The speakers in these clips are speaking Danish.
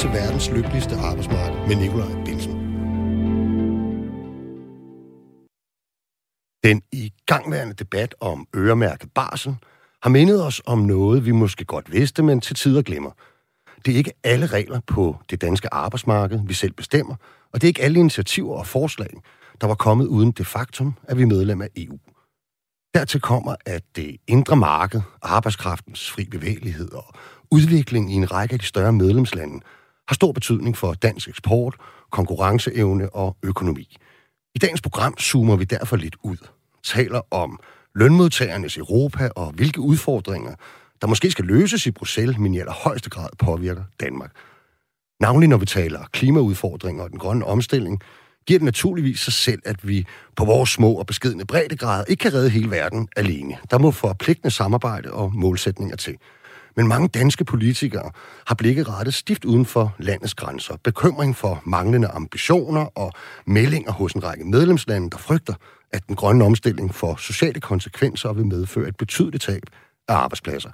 til verdens lykkeligste arbejdsmarked med Nikolaj Bilsen. Den igangværende debat om øremærket barsel har mindet os om noget, vi måske godt vidste, men til tider glemmer. Det er ikke alle regler på det danske arbejdsmarked, vi selv bestemmer, og det er ikke alle initiativer og forslag, der var kommet uden det faktum, at vi er medlem af EU. Dertil kommer, at det indre marked, arbejdskraftens fri bevægelighed og udvikling i en række af de større medlemslande har stor betydning for dansk eksport, konkurrenceevne og økonomi. I dagens program zoomer vi derfor lidt ud, taler om lønmodtagernes Europa og hvilke udfordringer, der måske skal løses i Bruxelles, men i allerhøjeste grad påvirker Danmark. Navnlig når vi taler klimaudfordringer og den grønne omstilling, giver det naturligvis sig selv, at vi på vores små og beskedne breddegrad ikke kan redde hele verden alene. Der må forpligtende samarbejde og målsætninger til. Men mange danske politikere har blikket rettet stift uden for landets grænser. Bekymring for manglende ambitioner og meldinger hos en række medlemslande, der frygter, at den grønne omstilling får sociale konsekvenser og vil medføre et betydeligt tab af arbejdspladser.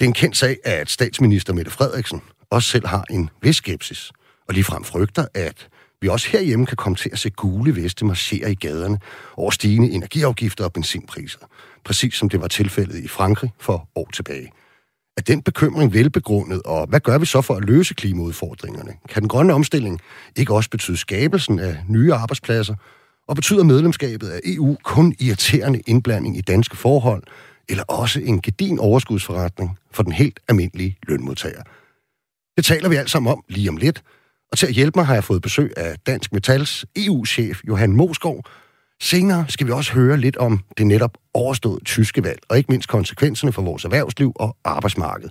Det er en kendt sag, at statsminister Mette Frederiksen også selv har en vis skepsis, og ligefrem frygter, at vi også herhjemme kan komme til at se gule veste marchere i gaderne over stigende energiafgifter og benzinpriser, præcis som det var tilfældet i Frankrig for år tilbage. Er den bekymring velbegrundet, og hvad gør vi så for at løse klimaudfordringerne? Kan den grønne omstilling ikke også betyde skabelsen af nye arbejdspladser? Og betyder medlemskabet af EU kun irriterende indblanding i danske forhold, eller også en gedin overskudsforretning for den helt almindelige lønmodtager? Det taler vi alt sammen om lige om lidt, og til at hjælpe mig har jeg fået besøg af Dansk Metals EU-chef Johan Moskov. Senere skal vi også høre lidt om det netop overståede tyske valg, og ikke mindst konsekvenserne for vores erhvervsliv og arbejdsmarked.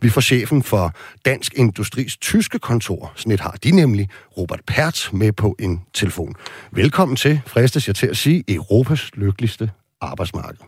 Vi får chefen for Dansk Industris tyske kontor, sådan et har de nemlig, Robert Pertz, med på en telefon. Velkommen til, fristes jeg til at sige, Europas lykkeligste arbejdsmarked.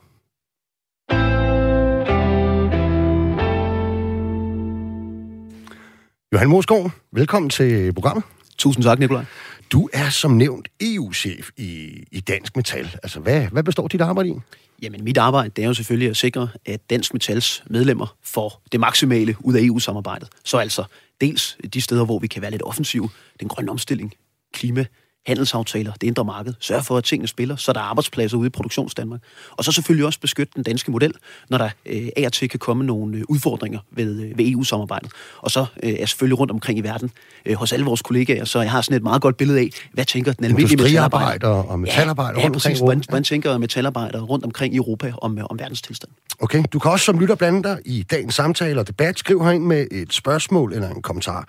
Johan Moskov, velkommen til programmet. Tusind tak, Nikolaj. Du er som nævnt EU-chef i, i Dansk Metal. Altså, hvad, hvad består dit arbejde i? Jamen, mit arbejde det er jo selvfølgelig at sikre, at Dansk Metals medlemmer får det maksimale ud af EU-samarbejdet. Så altså dels de steder, hvor vi kan være lidt offensive, den grønne omstilling, klima, handelsaftaler, det indre marked, sørge for, at tingene spiller, så der er arbejdspladser ude i produktionsdanmark. Og så selvfølgelig også beskytte den danske model, når der øh, af og til kan komme nogle øh, udfordringer ved, øh, ved EU-samarbejdet. Og så øh, er selvfølgelig rundt omkring i verden øh, hos alle vores kollegaer, så jeg har sådan et meget godt billede af, hvad tænker den almindelige metalarbejder og metalarbejder ja, ja, præcis, hvordan, hvordan tænker metalarbejder rundt omkring i Europa om, øh, om verdens tilstand. Okay, du kan også som lytter blande dig i dagens samtale og debat. Skriv herind med et spørgsmål eller en kommentar.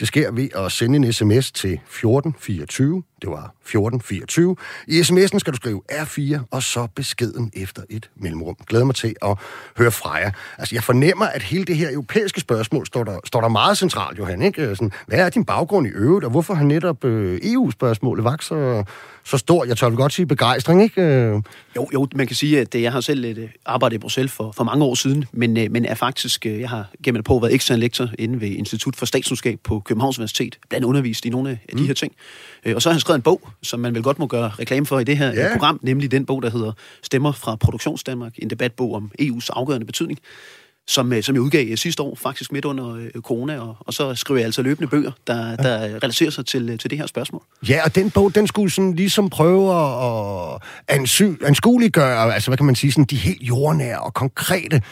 Det sker ved at sende en sms til 1424. Det var 1424. I sms'en skal du skrive R4, og så beskeden efter et mellemrum. Glæder mig til at høre fra jer. Altså, jeg fornemmer, at hele det her europæiske spørgsmål står der, står der meget centralt, Johan. Ikke? Sådan, hvad er din baggrund i øvrigt, og hvorfor har netop øh, EU-spørgsmålet vagt så, så stor, jeg tør vel godt sige begejstring, ikke? Øh, jo, jo, man kan sige, at jeg har selv et arbejde i Bruxelles for, for mange år siden, men, øh, men er faktisk, jeg har gennem et på været ekstern lektor inde ved Institut for Statskundskab på Københavns Universitet, blandt undervist i nogle af de mm. her ting. Og så har han skrevet en bog, som man vel godt må gøre reklame for i det her yeah. program, nemlig den bog, der hedder Stemmer fra Produktionsdanmark, en debatbog om EU's afgørende betydning som, som jeg udgav sidste år, faktisk midt under øh, corona, og, og så skriver jeg altså løbende bøger, der, der relaterer sig til, til det her spørgsmål. Ja, og den bog, den skulle sådan ligesom prøve at anskueliggøre, altså hvad kan man sige, sådan de helt jordnære og konkrete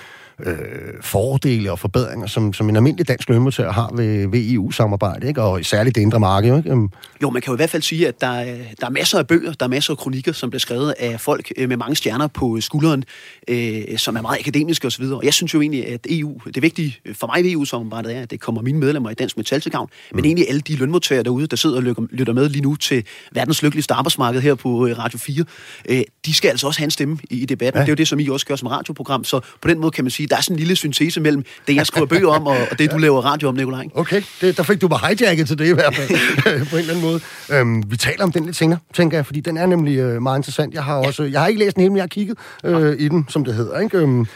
øh, fordele og forbedringer, som, som en almindelig dansk lønmodtager har ved, ved EU-samarbejde, ikke? og særligt det indre marked. Ikke? Jo, man kan jo i hvert fald sige, at der, er, der er masser af bøger, der er masser af kronikker, som bliver skrevet af folk øh, med mange stjerner på skulderen, øh, som er meget akademiske osv. Og jeg synes jo egentlig, at EU, det vigtige for mig ved EU-samarbejdet er, at det kommer mine medlemmer i Dansk Metal til gavn, mm. men egentlig alle de lønmodtagere derude, der sidder og lytter med lige nu til verdens lykkeligste arbejdsmarked her på øh, Radio 4, øh, de skal altså også have en stemme i, i debatten. Ja. Det er jo det, som I også gør som radioprogram, så på den måde kan man sige, der er sådan en lille syntese mellem det, jeg skriver bøger om, og, og det, du laver radio om, Nikolaj. Okay, det, der fik du bare hijacket til det i hvert fald, på en eller anden måde. Øhm, vi taler om den lidt senere, tænker jeg, fordi den er nemlig øh, meget interessant. Jeg har også, jeg har ikke læst den hele, men jeg har kigget øh, i den, som det hedder. Ikke? Øhm,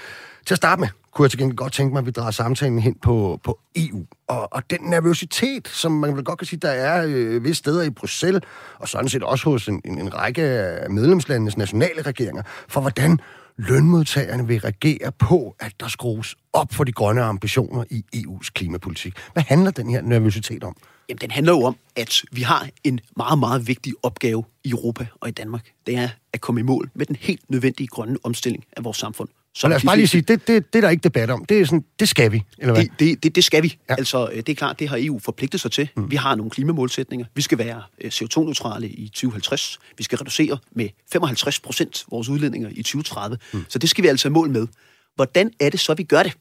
til at starte med, kunne jeg til gengæld godt tænke mig, at vi drager samtalen hen på, på EU. Og, og den nervøsitet, som man vel godt kan sige, der er øh, visse steder i Bruxelles, og sådan set også hos en, en, en række af medlemslandenes nationale regeringer, for hvordan lønmodtagerne vil reagere på, at der skrues op for de grønne ambitioner i EU's klimapolitik. Hvad handler den her nervøsitet om? Jamen, den handler jo om, at vi har en meget, meget vigtig opgave i Europa og i Danmark. Det er at komme i mål med den helt nødvendige grønne omstilling af vores samfund. Så lad os bare lige sige, det, det, det er der ikke debat om. Det, er sådan, det skal vi, eller hvad? Det, det, det, det skal vi. Ja. Altså, øh, det er klart, det har EU forpligtet sig til. Mm. Vi har nogle klimamålsætninger. Vi skal være øh, CO2-neutrale i 2050. Vi skal reducere med 55 procent vores udledninger i 2030. Mm. Så det skal vi altså mål med. Hvordan er det så, vi gør det?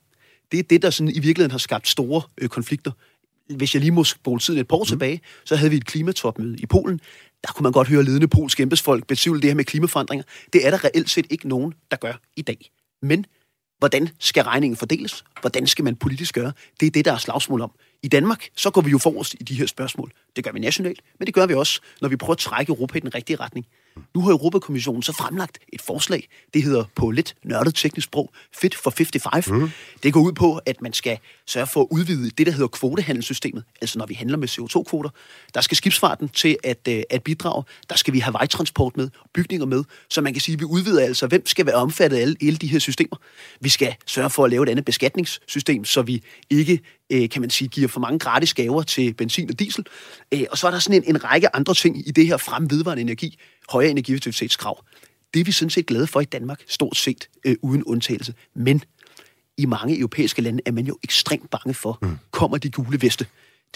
Det er det, der sådan i virkeligheden har skabt store øh, konflikter. Hvis jeg lige må spole tiden et par år mm. tilbage, så havde vi et klimatopmøde i Polen. Der kunne man godt høre ledende polske embedsfolk betvivle det her med klimaforandringer. Det er der reelt set ikke nogen, der gør i dag. Men hvordan skal regningen fordeles? Hvordan skal man politisk gøre? Det er det, der er slagsmål om. I Danmark, så går vi jo forrest i de her spørgsmål. Det gør vi nationalt, men det gør vi også, når vi prøver at trække Europa i den rigtige retning. Nu har Europakommissionen så fremlagt et forslag, det hedder på lidt nørdet teknisk sprog, Fit for 55. Mm. Det går ud på, at man skal sørge for at udvide det, der hedder kvotehandelssystemet. Altså når vi handler med CO2-kvoter, der skal skibsfarten til at, øh, at bidrage. Der skal vi have vejtransport med, bygninger med. Så man kan sige, at vi udvider altså, hvem skal være omfattet af alle, alle de her systemer. Vi skal sørge for at lave et andet beskatningssystem, så vi ikke øh, kan man sige, giver for mange gratis gaver til benzin og diesel. Øh, og så er der sådan en, en række andre ting i det her frem vedvarende energi, højere energieffektivitetskrav. Det er vi sådan set glade for i Danmark, stort set øh, uden undtagelse. Men i mange europæiske lande er man jo ekstremt bange for, mm. kommer de gule veste.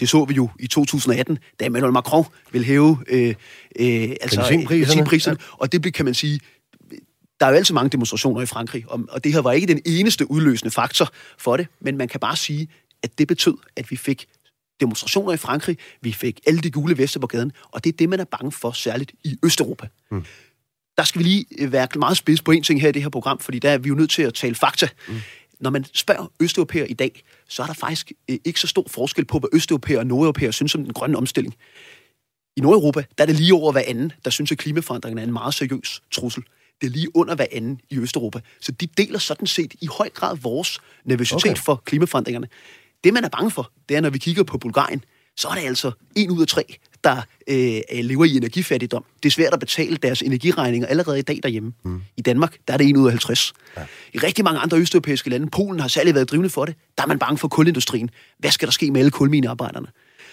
Det så vi jo i 2018, da Emmanuel Macron ville hæve øh, øh, altså, benzinpriserne. Ja. Og det kan man sige, der er jo altid mange demonstrationer i Frankrig, og det her var ikke den eneste udløsende faktor for det, men man kan bare sige, at det betød, at vi fik demonstrationer i Frankrig, vi fik alle de gule veste på gaden, og det er det, man er bange for, særligt i Østeuropa. Mm. Der skal vi lige øh, være meget spids på en ting her i det her program, fordi der er vi jo nødt til at tale fakta. Mm. Når man spørger østeuropæer i dag, så er der faktisk øh, ikke så stor forskel på, hvad østeuropæer og nordeuropæer synes om den grønne omstilling. I Nordeuropa, der er det lige over hver anden, der synes, at klimaforandringen er en meget seriøs trussel. Det er lige under hver anden i Østeuropa. Så de deler sådan set i høj grad vores nervøsitet okay. for klimaforandringerne. Det, man er bange for, det er, når vi kigger på Bulgarien, så er det altså en ud af tre, der øh, lever i energifattigdom. Det er svært at betale deres energiregninger allerede i dag derhjemme. Mm. I Danmark, der er det en ud af 50. Ja. I rigtig mange andre østeuropæiske lande, Polen har særligt været drivende for det, der er man bange for kulindustrien. Hvad skal der ske med alle kulminearbejderne?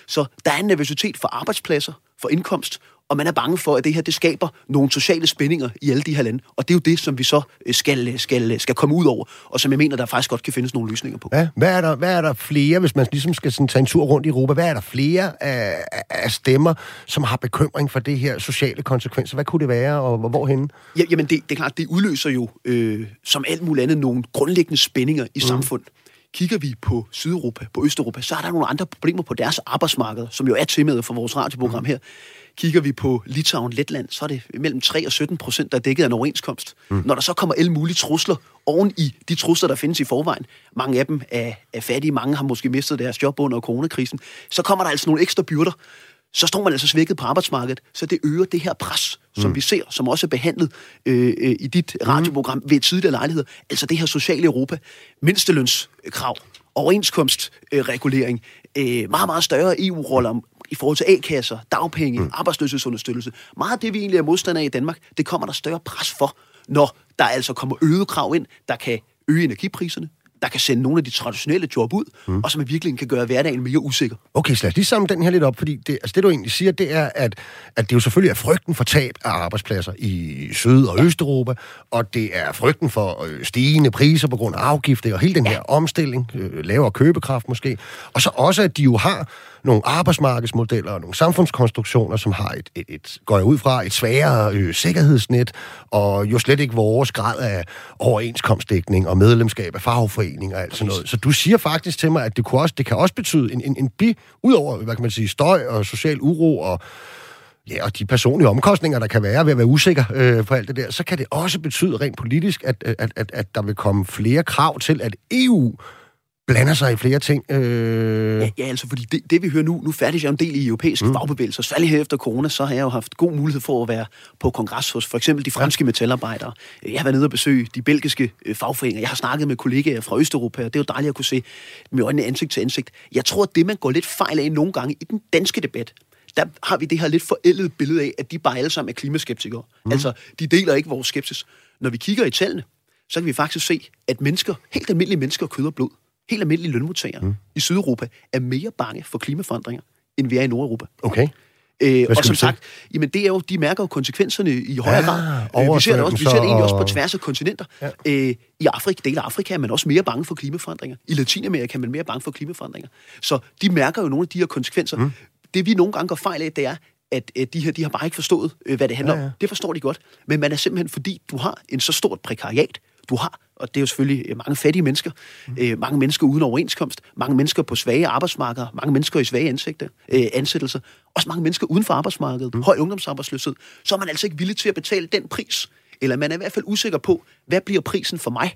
Så der er en nervøsitet for arbejdspladser, for indkomst, og man er bange for, at det her det skaber nogle sociale spændinger i alle de her lande. Og det er jo det, som vi så øh, skal, skal, skal komme ud over, og som jeg mener, der faktisk godt kan findes nogle løsninger på. Ja, hvad, er der, hvad er der flere, hvis man ligesom skal sådan tage en tur rundt i Europa, hvad er der flere af, af stemmer, som har bekymring for det her sociale konsekvenser? Hvad kunne det være, og hvorhen? Ja, jamen, det, det er klart, det udløser jo, øh, som alt muligt andet, nogle grundlæggende spændinger i mm. samfundet. Kigger vi på Sydeuropa, på Østeuropa, så er der nogle andre problemer på deres arbejdsmarked, som jo er temaet for vores radioprogram mm. her. Kigger vi på Litauen, Letland, så er det mellem 3 og 17 procent, der er dækket af en overenskomst. Mm. Når der så kommer alle mulige trusler oven i de trusler, der findes i forvejen, mange af dem er, er fattige, mange har måske mistet deres job under coronakrisen, så kommer der altså nogle ekstra byrder, så står man altså svækket på arbejdsmarkedet, så det øger det her pres, som mm. vi ser, som også er behandlet øh, øh, i dit mm. radioprogram ved tidligere lejlighed, altså det her sociale Europa, mindstelønskrav, overenskomstregulering, øh, meget, meget større EU-roller i forhold til A-kasser, dagpenge, mm. arbejdsløshedsunderstøttelse. Meget af det, vi egentlig er modstandere af i Danmark, det kommer der større pres for, når der altså kommer øget krav ind, der kan øge energipriserne, der kan sende nogle af de traditionelle job ud, mm. og som i virkeligheden kan gøre hverdagen mere usikker. Okay, så lad os lige samle den her lidt op, fordi det, altså det du egentlig siger, det er, at, at det jo selvfølgelig er frygten for tab af arbejdspladser i Syd- og Østeuropa, og det er frygten for øh, stigende priser på grund af afgifter og hele den her omstilling, øh, lavere købekraft måske, og så også, at de jo har nogle arbejdsmarkedsmodeller og nogle samfundskonstruktioner, som har et, et, et går jeg ud fra, et sværere øh, sikkerhedsnet, og jo slet ikke vores grad af overenskomstdækning og medlemskab af fagforening og alt sådan noget. Så du siger faktisk til mig, at det, kunne også, det kan også betyde en, en, en bi, udover, hvad kan man sige, støj og social uro og Ja, og de personlige omkostninger, der kan være ved at være usikker øh, på alt det der, så kan det også betyde rent politisk, at, at, at, at der vil komme flere krav til, at EU blander sig i flere ting. Øh... Ja, ja, altså, fordi det, det vi hører nu, nu færdig jeg en del i europæiske mm. fagbevægelser, særligt her efter corona, så har jeg jo haft god mulighed for at være på kongres hos for eksempel de franske metalarbejdere. Jeg har været nede og besøge de belgiske øh, fagforeninger. Jeg har snakket med kollegaer fra Østeuropa, og det er jo dejligt at kunne se med øjnene ansigt til ansigt. Jeg tror, at det, man går lidt fejl af nogle gange i den danske debat, der har vi det her lidt forældede billede af, at de bare alle sammen er klimaskeptikere. Mm. Altså, de deler ikke vores skepsis. Når vi kigger i tallene, så kan vi faktisk se, at mennesker, helt almindelige mennesker, kød og blod, helt almindelige lønmodtagere mm. i Sydeuropa, er mere bange for klimaforandringer, end vi er i Nordeuropa. Okay. Øh, og som sagt, jamen det er jo, de mærker jo konsekvenserne i højere Ja, grad. Øh, vi ser det også, vi ser det egentlig også på og- tværs af kontinenter. Ja. Øh, I Afrika, dele af Afrika er man også mere bange for klimaforandringer. I Latinamerika er man mere bange for klimaforandringer. Så de mærker jo nogle af de her konsekvenser. Mm. Det vi nogle gange går fejl af, det er, at øh, de her, de har bare ikke forstået, øh, hvad det handler Ja, ja. om. Det forstår de godt. Men man er simpelthen, fordi du har en så stort prekariat, du har, og det er jo selvfølgelig øh, mange fattige mennesker, mm. øh, mange mennesker uden overenskomst, mange mennesker på svage arbejdsmarkeder, mange mennesker i svage ansigter, øh, ansættelser, også mange mennesker uden for arbejdsmarkedet, mm. høj ungdomsarbejdsløshed, så er man altså ikke villig til at betale den pris. Eller man er i hvert fald usikker på, hvad bliver prisen for mig?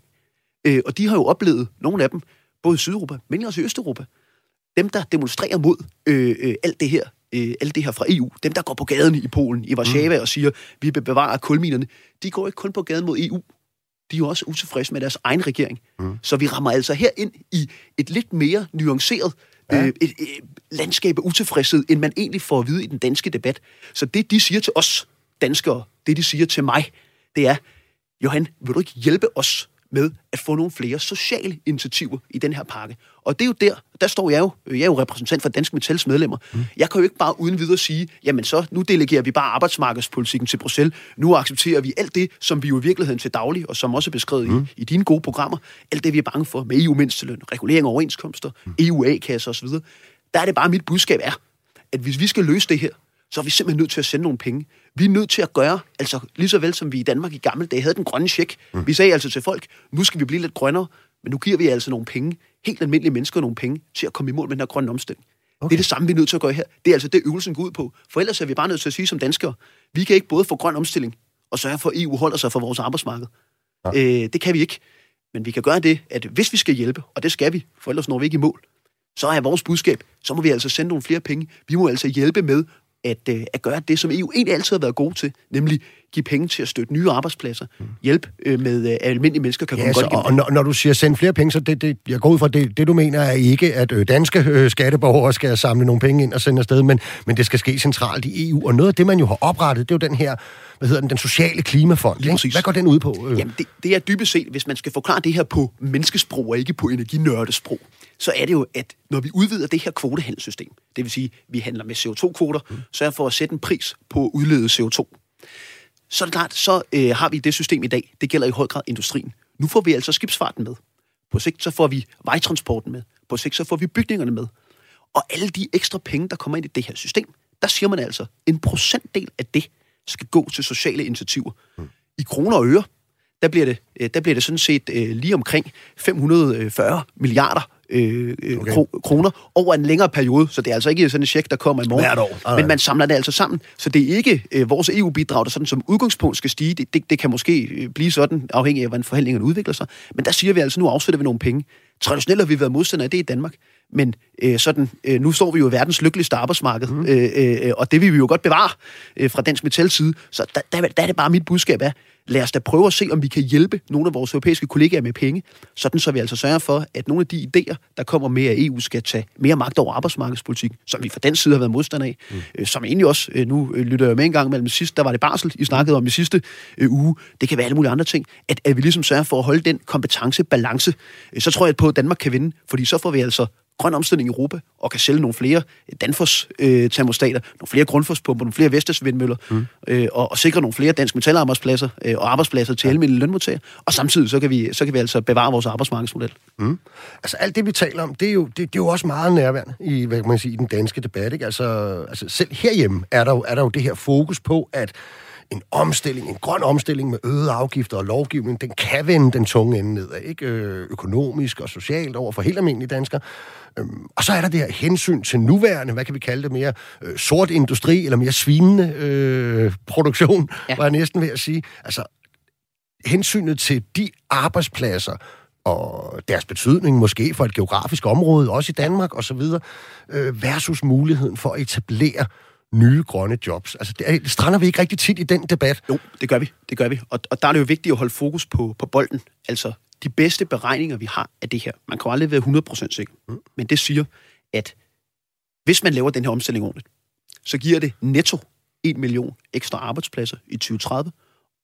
Øh, og de har jo oplevet, nogle af dem, både i Sydeuropa, men også i Østeuropa, dem, der demonstrerer mod øh, øh, alt det her, øh, alt det her fra EU, dem, der går på gaden i Polen, i Warszawa mm. og siger, vi vil bevare kulminerne, de går ikke kun på gaden mod EU. De er jo også utilfredse med deres egen regering. Mm. Så vi rammer altså her ind i et lidt mere nuanceret ja. øh, et, et landskab af utilfredshed, end man egentlig får at vide i den danske debat. Så det, de siger til os danskere, det de siger til mig, det er, Johan, vil du ikke hjælpe os med at få nogle flere sociale initiativer i den her pakke? Og det er jo der, der står jeg jo, jeg er jo repræsentant for Danske Metals medlemmer. Mm. Jeg kan jo ikke bare uden videre sige, jamen så, nu delegerer vi bare arbejdsmarkedspolitikken til Bruxelles. Nu accepterer vi alt det, som vi jo i virkeligheden til daglig, og som også er beskrevet mm. i, i dine gode programmer, alt det vi er bange for med EU-mindsteløn, regulering af overenskomster, mm. EU-A-kasser osv. Der er det bare, mit budskab er, at hvis vi skal løse det her, så er vi simpelthen nødt til at sende nogle penge. Vi er nødt til at gøre, altså lige så vel som vi i Danmark i gamle dage havde den grønne check. Mm. Vi sagde altså til folk, nu skal vi blive lidt grønnere, men nu giver vi altså nogle penge, helt almindelige mennesker nogle penge, til at komme i mål med den her grønne omstilling. Okay. Det er det samme, vi er nødt til at gøre her. Det er altså det, øvelsen går ud på. For ellers er vi bare nødt til at sige som danskere, vi kan ikke både få grøn omstilling og sørge for, at EU holder sig for vores arbejdsmarked. Ja. Øh, det kan vi ikke. Men vi kan gøre det, at hvis vi skal hjælpe, og det skal vi, for ellers når vi ikke i mål, så er vores budskab, så må vi altså sende nogle flere penge. Vi må altså hjælpe med at, øh, at gøre det, som EU egentlig altid har været god til, nemlig give penge til at støtte nye arbejdspladser, hjælp øh, med, øh, almindelige mennesker kan komme Ja, så, godt igennem. og når, når du siger send flere penge, så det, det, jeg går ud fra, det, det du mener er ikke, at øh, danske øh, skatteborgere skal samle nogle penge ind og sende afsted, men, men det skal ske centralt i EU. Og noget af det, man jo har oprettet, det er jo den her, hvad hedder den, den sociale klimafond. Ikke? Hvad går den ud på? Øh, Jamen, det, det er dybest set, hvis man skal forklare det her på menneskesprog og ikke på energinørdesprog, så er det jo, at når vi udvider det her kvotehandelssystem, det vil sige, vi handler med CO2-kvoter, mm. sørger for at sætte en pris på at udlede CO2, så er det klart, så øh, har vi det system i dag. Det gælder i høj grad industrien. Nu får vi altså skibsfarten med. På sigt så får vi vejtransporten med. På sigt så får vi bygningerne med. Og alle de ekstra penge, der kommer ind i det her system, der siger man altså, en procentdel af det skal gå til sociale initiativer. Mm. I kroner og øre, der bliver det, øh, der bliver det sådan set øh, lige omkring 540 milliarder øh, Okay. okay. kro- kroner over en længere periode. Så det er altså ikke sådan en check, der kommer i morgen. Hvert år. Men man samler det altså sammen. Så det er ikke øh, vores EU-bidrag, der sådan som udgangspunkt skal stige. Det, det, det kan måske øh, blive sådan, afhængig af, hvordan forhandlingerne udvikler sig. Men der siger vi altså, nu afsætter vi nogle penge. Traditionelt har vi været modstandere af det i Danmark. Men øh, sådan, øh, nu står vi jo i verdens lykkeligste arbejdsmarked, mm. øh, øh, og det vil vi jo godt bevare øh, fra Dansk Metals side. Så der, der, der er det bare mit budskab er, lad os da prøve at se, om vi kan hjælpe nogle af vores europæiske kollegaer med penge, sådan så vi altså sørger for, at nogle af de idéer, der kommer med, at EU skal tage mere magt over arbejdsmarkedspolitik, som vi fra den side har været modstander af, mm. øh, som egentlig også, øh, nu øh, lytter jeg med en gang mellem sidst, der var det barsel, I snakkede om i sidste øh, uge, det kan være alle mulige andre ting, at, at vi ligesom sørger for at holde den kompetencebalance, øh, så tror jeg på, at Danmark kan vinde, fordi så får vi altså grøn omstilling i Europa, og kan sælge nogle flere Danfoss-termostater, nogle flere grundforspumper, nogle flere Vestas-vindmøller, mm. øh, og, og sikre nogle flere danske metalarbejdspladser øh, og arbejdspladser til almindelige lønmodtagere. Og samtidig så kan, vi, så kan vi altså bevare vores arbejdsmarkedsmodel. Mm. Altså alt det, vi taler om, det er jo, det, det er jo også meget nærværende i, hvad kan man sige, i den danske debat. Ikke? Altså, altså selv herhjemme er der, jo, er der jo det her fokus på, at en omstilling, en grøn omstilling med øgede afgifter og lovgivning, den kan vende den tunge ende nedad, ikke? Øh, økonomisk og socialt over for helt almindelige danskere. Øhm, og så er der det her hensyn til nuværende, hvad kan vi kalde det, mere øh, sort industri, eller mere svinende øh, produktion, ja. Ja. var jeg næsten ved at sige. Altså, hensynet til de arbejdspladser, og deres betydning måske for et geografisk område, også i Danmark osv., øh, versus muligheden for at etablere nye grønne jobs. Altså, det, er, det strander vi ikke rigtig tit i den debat. Jo, det gør vi. Det gør vi. Og, og der er det jo vigtigt at holde fokus på, på bolden. Altså, de bedste beregninger, vi har af det her, man kan jo aldrig være 100% sikker, mm. men det siger, at hvis man laver den her omstilling ordentligt, så giver det netto 1 million ekstra arbejdspladser i 2030,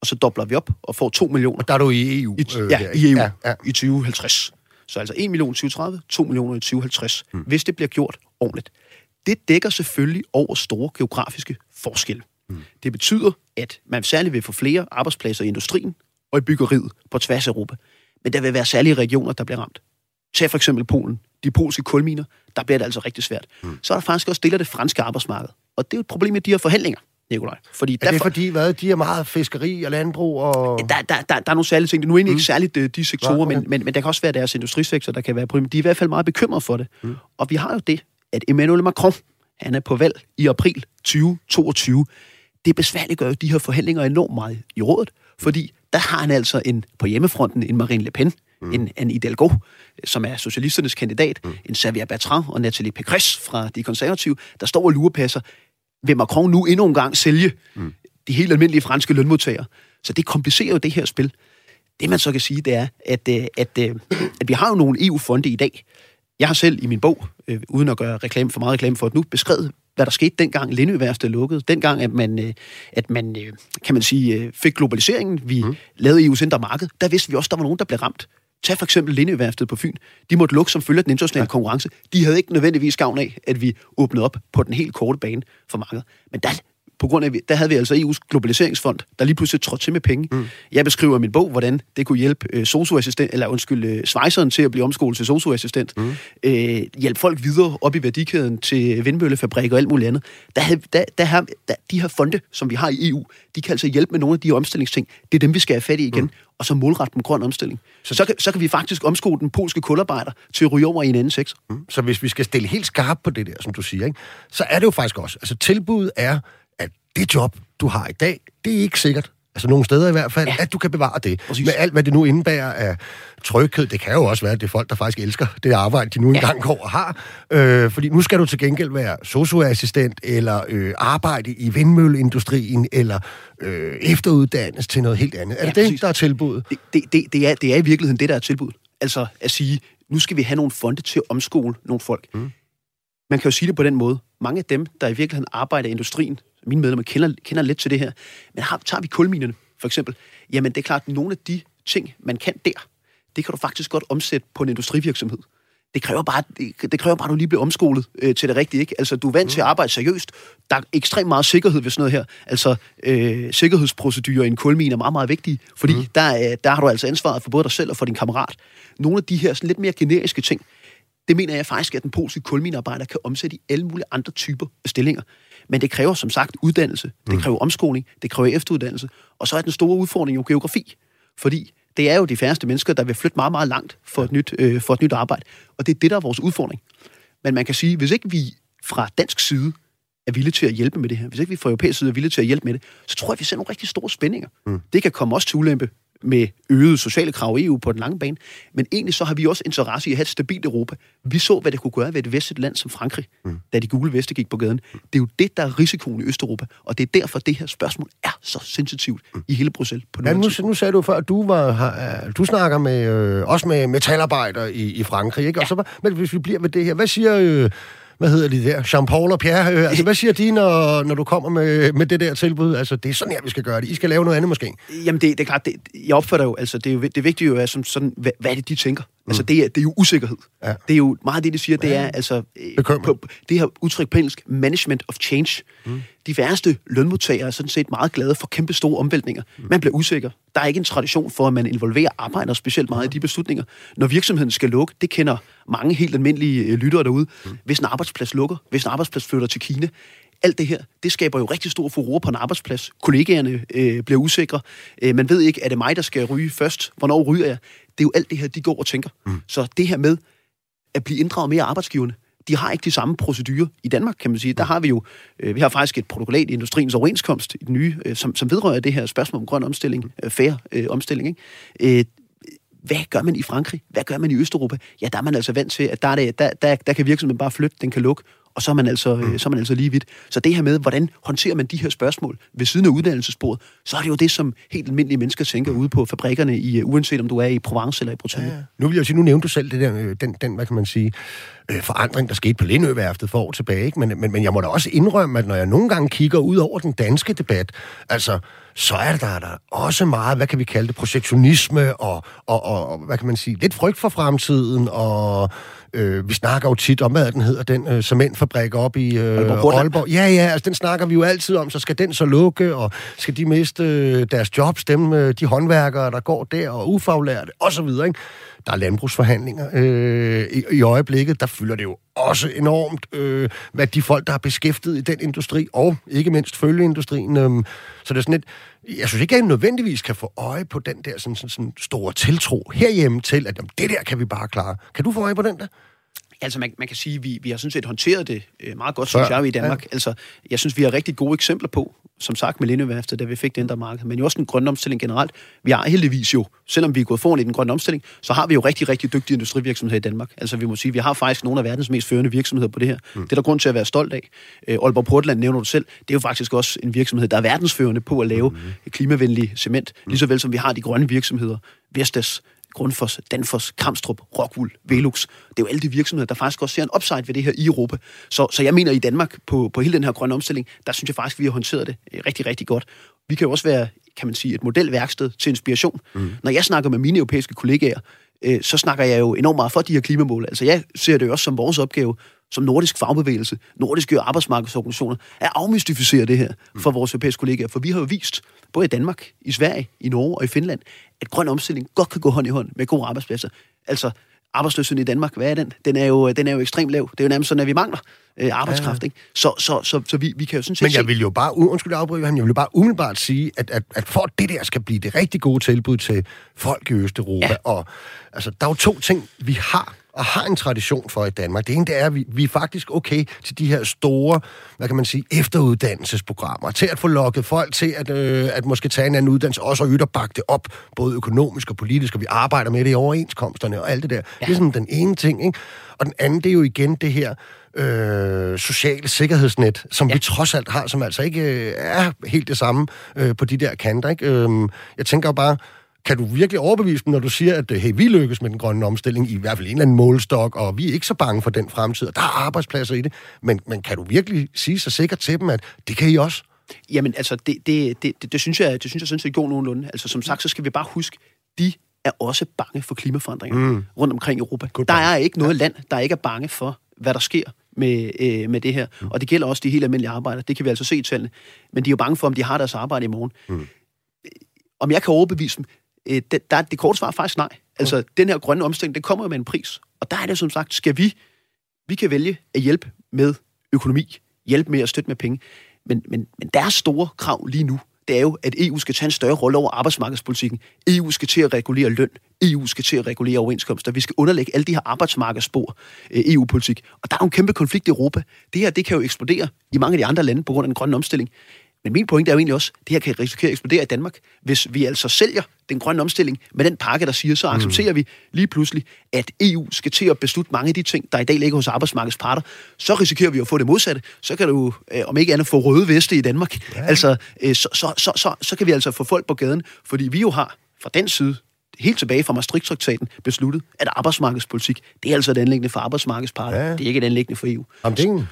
og så dobler vi op og får 2 millioner. Og der er du i EU? I, øh, ja, i EU ja, ja. i 2050. Så altså 1 million i 2030, 2 millioner i 2050, hmm. hvis det bliver gjort ordentligt. Det dækker selvfølgelig over store geografiske forskelle. Hmm. Det betyder, at man særligt vil få flere arbejdspladser i industrien og i byggeriet på tværs af Europa. Men der vil være særlige regioner, der bliver ramt. Tag for eksempel Polen. De polske kulminer, der bliver det altså rigtig svært. Hmm. Så er der faktisk også del af det franske arbejdsmarked. Og det er jo et problem med de her forhandlinger. Nikolaj. Fordi er det derfor, fordi, hvad, de er meget fiskeri og landbrug? Og... Der, der, der, der er nogle særlige ting. Det er nu egentlig mm. ikke særligt øh, de sektorer, ja, okay. men, men, men der kan også være deres industrisektor, der kan være problemer. De er i hvert fald meget bekymrede for det. Mm. Og vi har jo det, at Emmanuel Macron, han er på valg i april 2022. Det besværligt gør jo de her forhandlinger enormt meget i rådet, fordi der har han altså en, på hjemmefronten en Marine Le Pen, mm. en, en Hidalgo, som er socialisternes kandidat, mm. en Xavier Bertrand og Nathalie Pécresse fra de konservative, der står og lurepasser vil Macron nu endnu en gang sælge mm. de helt almindelige franske lønmodtagere. Så det komplicerer jo det her spil. Det man så kan sige, det er, at, øh, at, at, øh, at vi har jo nogle EU-fonde i dag. Jeg har selv i min bog, øh, uden at gøre reklame for meget reklame for det nu, beskrevet, hvad der skete dengang Lindøværste lukkede. Dengang, at man, at man kan man sige, fik globaliseringen, vi mm. lavede EU's indre marked, der vidste vi også, at der var nogen, der blev ramt. Tag for eksempel Lindøværftet på Fyn. De måtte lukke som følge af den internationale ja. konkurrence. De havde ikke nødvendigvis gavn af, at vi åbnede op på den helt korte bane for markedet. Men der på grund af, der havde vi altså EU's globaliseringsfond, der lige pludselig trådte til med penge. Mm. Jeg beskriver i min bog, hvordan det kunne hjælpe øh, socioassistent, eller undskyld, øh, svejseren til at blive omskolet til socioassistent. Mm. Øh, hjælpe folk videre op i værdikæden til vindmøllefabrik og alt muligt andet. Der, havde, der, der, her, der, de her fonde, som vi har i EU, de kan altså hjælpe med nogle af de omstillingsting. Det er dem, vi skal have fat i igen. Mm og så målrette den grøn omstilling. Så, så, kan, så kan vi faktisk omskole den polske kularbejder til at ryge over i en anden sektor. Mm. Så hvis vi skal stille helt skarpt på det der, som du siger, ikke, så er det jo faktisk også, altså tilbuddet er, det job, du har i dag, det er ikke sikkert, altså nogle steder i hvert fald, ja. at du kan bevare det. Præcis. Med alt, hvad det nu indebærer af tryghed. Det kan jo også være, at det er folk, der faktisk elsker det arbejde, de nu engang ja. går og har. Øh, fordi nu skal du til gengæld være socioassistent, eller øh, arbejde i vindmølleindustrien, eller øh, efteruddannes til noget helt andet. Er ja, det det, der er tilbuddet? Det, det, det, det, er, det er i virkeligheden det, der er tilbuddet. Altså at sige, nu skal vi have nogle fonde til at omskole nogle folk. Mm. Man kan jo sige det på den måde. Mange af dem, der i virkeligheden arbejder i industrien, mine medlemmer kender, kender lidt til det her, men har, tager vi kulminerne for eksempel, jamen det er klart, at nogle af de ting, man kan der, det kan du faktisk godt omsætte på en industrivirksomhed. Det kræver bare, det, det kræver bare, at du lige bliver omskolet øh, til det rigtige. Ikke? Altså, du er vant mm. til at arbejde seriøst. Der er ekstremt meget sikkerhed ved sådan noget her. Altså, øh, sikkerhedsprocedurer i en kulmine er meget, meget vigtige, fordi mm. der, der har du altså ansvaret for både dig selv og for din kammerat. Nogle af de her sådan lidt mere generiske ting, det mener jeg faktisk, at den polske kulminearbejder kan omsætte i alle mulige andre typer af stillinger. Men det kræver som sagt uddannelse, det mm. kræver omskoling, det kræver efteruddannelse, og så er den store udfordring jo geografi. Fordi det er jo de færreste mennesker, der vil flytte meget, meget langt for et nyt, øh, for et nyt arbejde. Og det er det, der er vores udfordring. Men man kan sige, hvis ikke vi fra dansk side er villige til at hjælpe med det her, hvis ikke vi fra europæisk side er villige til at hjælpe med det, så tror jeg, at vi ser nogle rigtig store spændinger. Mm. Det kan komme også til ulempe med øgede sociale krav i EU på den lange bane. Men egentlig så har vi også interesse i at have et stabilt Europa. Vi så, hvad det kunne gøre ved et vestligt land som Frankrig, mm. da de gule veste gik på gaden. Det er jo det, der er risikoen i Østeuropa, og det er derfor, det her spørgsmål er så sensitivt mm. i hele Bruxelles. På ja, nu, nu sagde du før, at du, var, har, du snakker med, øh, også med metalarbejdere i, i Frankrig, ikke? Og så, men hvis vi bliver med det her, hvad siger... Øh, hvad hedder de der, Jean-Paul og Pierre. Øh, altså, hvad siger de, når, når du kommer med, med det der tilbud? Altså, det er sådan her, vi skal gøre det. I skal lave noget andet måske. Jamen, det, det er klart, det, jeg opfatter jo, altså, det, er jo, det vigtige jo er, som sådan, hvad, hvad er det, de tænker? Mm. Altså, det er, det er jo usikkerhed. Ja. Det er jo meget det, de siger, det er altså... Øh, på, det her udtryk på engelsk, management of change. Mm. De værste lønmodtagere er sådan set meget glade for kæmpe store omvæltninger. Mm. Man bliver usikker. Der er ikke en tradition for, at man involverer arbejdere specielt meget mm. i de beslutninger. Når virksomheden skal lukke, det kender mange helt almindelige øh, lyttere derude. Mm. Hvis en arbejdsplads lukker, hvis en arbejdsplads flytter til Kina, alt det her, det skaber jo rigtig stor furore på en arbejdsplads. Kollegaerne øh, bliver usikre. Øh, man ved ikke, er det mig, der skal ryge først? Hvornår ryger jeg? Det er jo alt det her, de går og tænker. Mm. Så det her med at blive inddraget mere af arbejdsgiverne, de har ikke de samme procedurer i Danmark, kan man sige. Der har vi jo, øh, vi har faktisk et protokollat i industriens overenskomst, i den nye, øh, som, som vedrører det her spørgsmål om grøn omstilling, øh, fair øh, omstilling. Ikke? Øh, hvad gør man i Frankrig? Hvad gør man i Østeuropa? Ja, der er man altså vant til, at der, er det, der, der, der kan virksomheden bare flytte, den kan lukke, og så er man altså, mm. så er man altså lige vidt. Så det her med, hvordan håndterer man de her spørgsmål ved siden af uddannelsessporet, så er det jo det, som helt almindelige mennesker tænker ude på fabrikkerne, i, uanset om du er i Provence eller i Bretagne. Ja, Nu vil jeg sige, nu nævnte du selv det der, den, den hvad kan man sige, øh, forandring, der skete på Lindøværftet for år tilbage. Ikke? Men, men, men jeg må da også indrømme, at når jeg nogle gange kigger ud over den danske debat, altså, så er der, der også meget, hvad kan vi kalde det, projektionisme og, og, og, og hvad kan man sige, lidt frygt for fremtiden, og øh, vi snakker jo tit om, hvad den hedder, den øh, cementfabrik op i øh, Aalborg, Aalborg. Ja, ja, altså den snakker vi jo altid om, så skal den så lukke, og skal de miste øh, deres jobs, dem, øh, de håndværkere, der går der, og ufaglærte, og så videre, ikke? Der er landbrugsforhandlinger øh, i, i øjeblikket. Der fylder det jo også enormt, øh, hvad de folk, der er beskæftiget i den industri, og ikke mindst følgeindustrien. Øh, så det er sådan et, jeg synes ikke, at jeg nødvendigvis kan få øje på den der sådan, sådan, sådan store tiltro herhjemme til, at jamen, det der kan vi bare klare. Kan du få øje på den der? Altså, man, man kan sige, at vi, vi har sådan set håndteret det øh, meget godt, synes jeg, i Danmark. Ja. Altså, jeg synes, vi har rigtig gode eksempler på, som sagt med Lindeværftet, da vi fik det indre marked, men jo også den grønne omstilling generelt. Vi har heldigvis jo, selvom vi er gået foran i den grønne omstilling, så har vi jo rigtig, rigtig dygtige industrivirksomheder i Danmark. Altså vi må sige, vi har faktisk nogle af verdens mest førende virksomheder på det her. Mm. Det er der grund til at være stolt af. Øh, Aalborg Portland nævner du selv. Det er jo faktisk også en virksomhed, der er verdensførende på at lave mm. klimavenlig cement, mm. lige så vel som vi har de grønne virksomheder. Vestas, Grundfos, Danfoss, Kamstrup, Rockwool, Velux. Det er jo alle de virksomheder, der faktisk også ser en upside ved det her i Europa. Så, så jeg mener, i Danmark, på, på hele den her grønne omstilling, der synes jeg faktisk, vi har håndteret det øh, rigtig, rigtig godt. Vi kan jo også være, kan man sige, et modelværksted til inspiration. Mm. Når jeg snakker med mine europæiske kollegaer, øh, så snakker jeg jo enormt meget for de her klimamål. Altså jeg ser det jo også som vores opgave som nordisk fagbevægelse, nordiske arbejdsmarkedsorganisationer, at afmystificere det her for vores europæiske kollegaer. For vi har jo vist, både i Danmark, i Sverige, i Norge og i Finland, at grøn omstilling godt kan gå hånd i hånd med gode arbejdspladser. Altså, arbejdsløsheden i Danmark, hvad er den? Den er jo, den er jo ekstremt lav. Det er jo nærmest sådan, at vi mangler øh, arbejdskraft. Ja. Ikke? Så, så, så, så vi, vi kan jo sådan set Men jeg vil jo bare, undskyld afbryde, han, jeg vil bare umiddelbart sige, at, at, at for at det der skal blive det rigtig gode tilbud til folk i Østeuropa, ja. og altså, der er jo to ting, vi har og har en tradition for i Danmark. Det ene det er, at vi, vi er faktisk okay til de her store, hvad kan man sige, efteruddannelsesprogrammer, til at få lukket folk til at, øh, at måske tage en anden uddannelse, også og ytterbakke det op, både økonomisk og politisk, og vi arbejder med det i overenskomsterne og alt det der. Ja. Det er sådan den ene ting, ikke? Og den anden, det er jo igen det her øh, sociale sikkerhedsnet, som ja. vi trods alt har, som altså ikke øh, er helt det samme øh, på de der kanter, ikke? Øh, jeg tænker jo bare, kan du virkelig overbevise dem, når du siger, at hey, vi lykkes med den grønne omstilling, i hvert fald en eller anden målstok, og vi er ikke så bange for den fremtid, og der er arbejdspladser i det, men, men kan du virkelig sige så sikkert til dem, at det kan I også? Jamen, altså, det, det, det, det, det synes jeg, det synes jeg sådan set går nogenlunde. Altså, som sagt, så skal vi bare huske, de er også bange for klimaforandringer mm. rundt omkring i Europa. Good der er ikke noget ja. land, der ikke er bange for, hvad der sker med, øh, med det her. Mm. Og det gælder også de helt almindelige arbejdere. Det kan vi altså se i tallene. Men de er jo bange for, om de har deres arbejde i morgen. Mm. Om jeg kan overbevise dem, Øh, det, der, det korte svar er faktisk nej. Altså, okay. den her grønne omstilling, det kommer med en pris. Og der er det som sagt, skal vi, vi kan vælge at hjælpe med økonomi, hjælpe med at støtte med penge. Men, men, men deres store krav lige nu, det er jo, at EU skal tage en større rolle over arbejdsmarkedspolitikken. EU skal til at regulere løn. EU skal til at regulere overenskomster. Vi skal underlægge alle de her arbejdsmarkedsspor øh, EU-politik. Og der er jo en kæmpe konflikt i Europa. Det her, det kan jo eksplodere i mange af de andre lande på grund af den grønne omstilling. Men min pointe er jo egentlig også, at det her kan risikere at eksplodere i Danmark, hvis vi altså sælger den grønne omstilling med den pakke, der siger, så accepterer mm. vi lige pludselig, at EU skal til at beslutte mange af de ting, der i dag ligger hos arbejdsmarkedets parter. Så risikerer vi at få det modsatte. Så kan du, øh, om ikke andet, få røde veste i Danmark. Ja. Altså, øh, så, så, så, så, så kan vi altså få folk på gaden, fordi vi jo har fra den side helt tilbage fra Maastricht-traktaten besluttet, at arbejdsmarkedspolitik, det er altså et anlæggende for arbejdsmarkedsparter. Ja. Det er ikke et anlæggende for EU.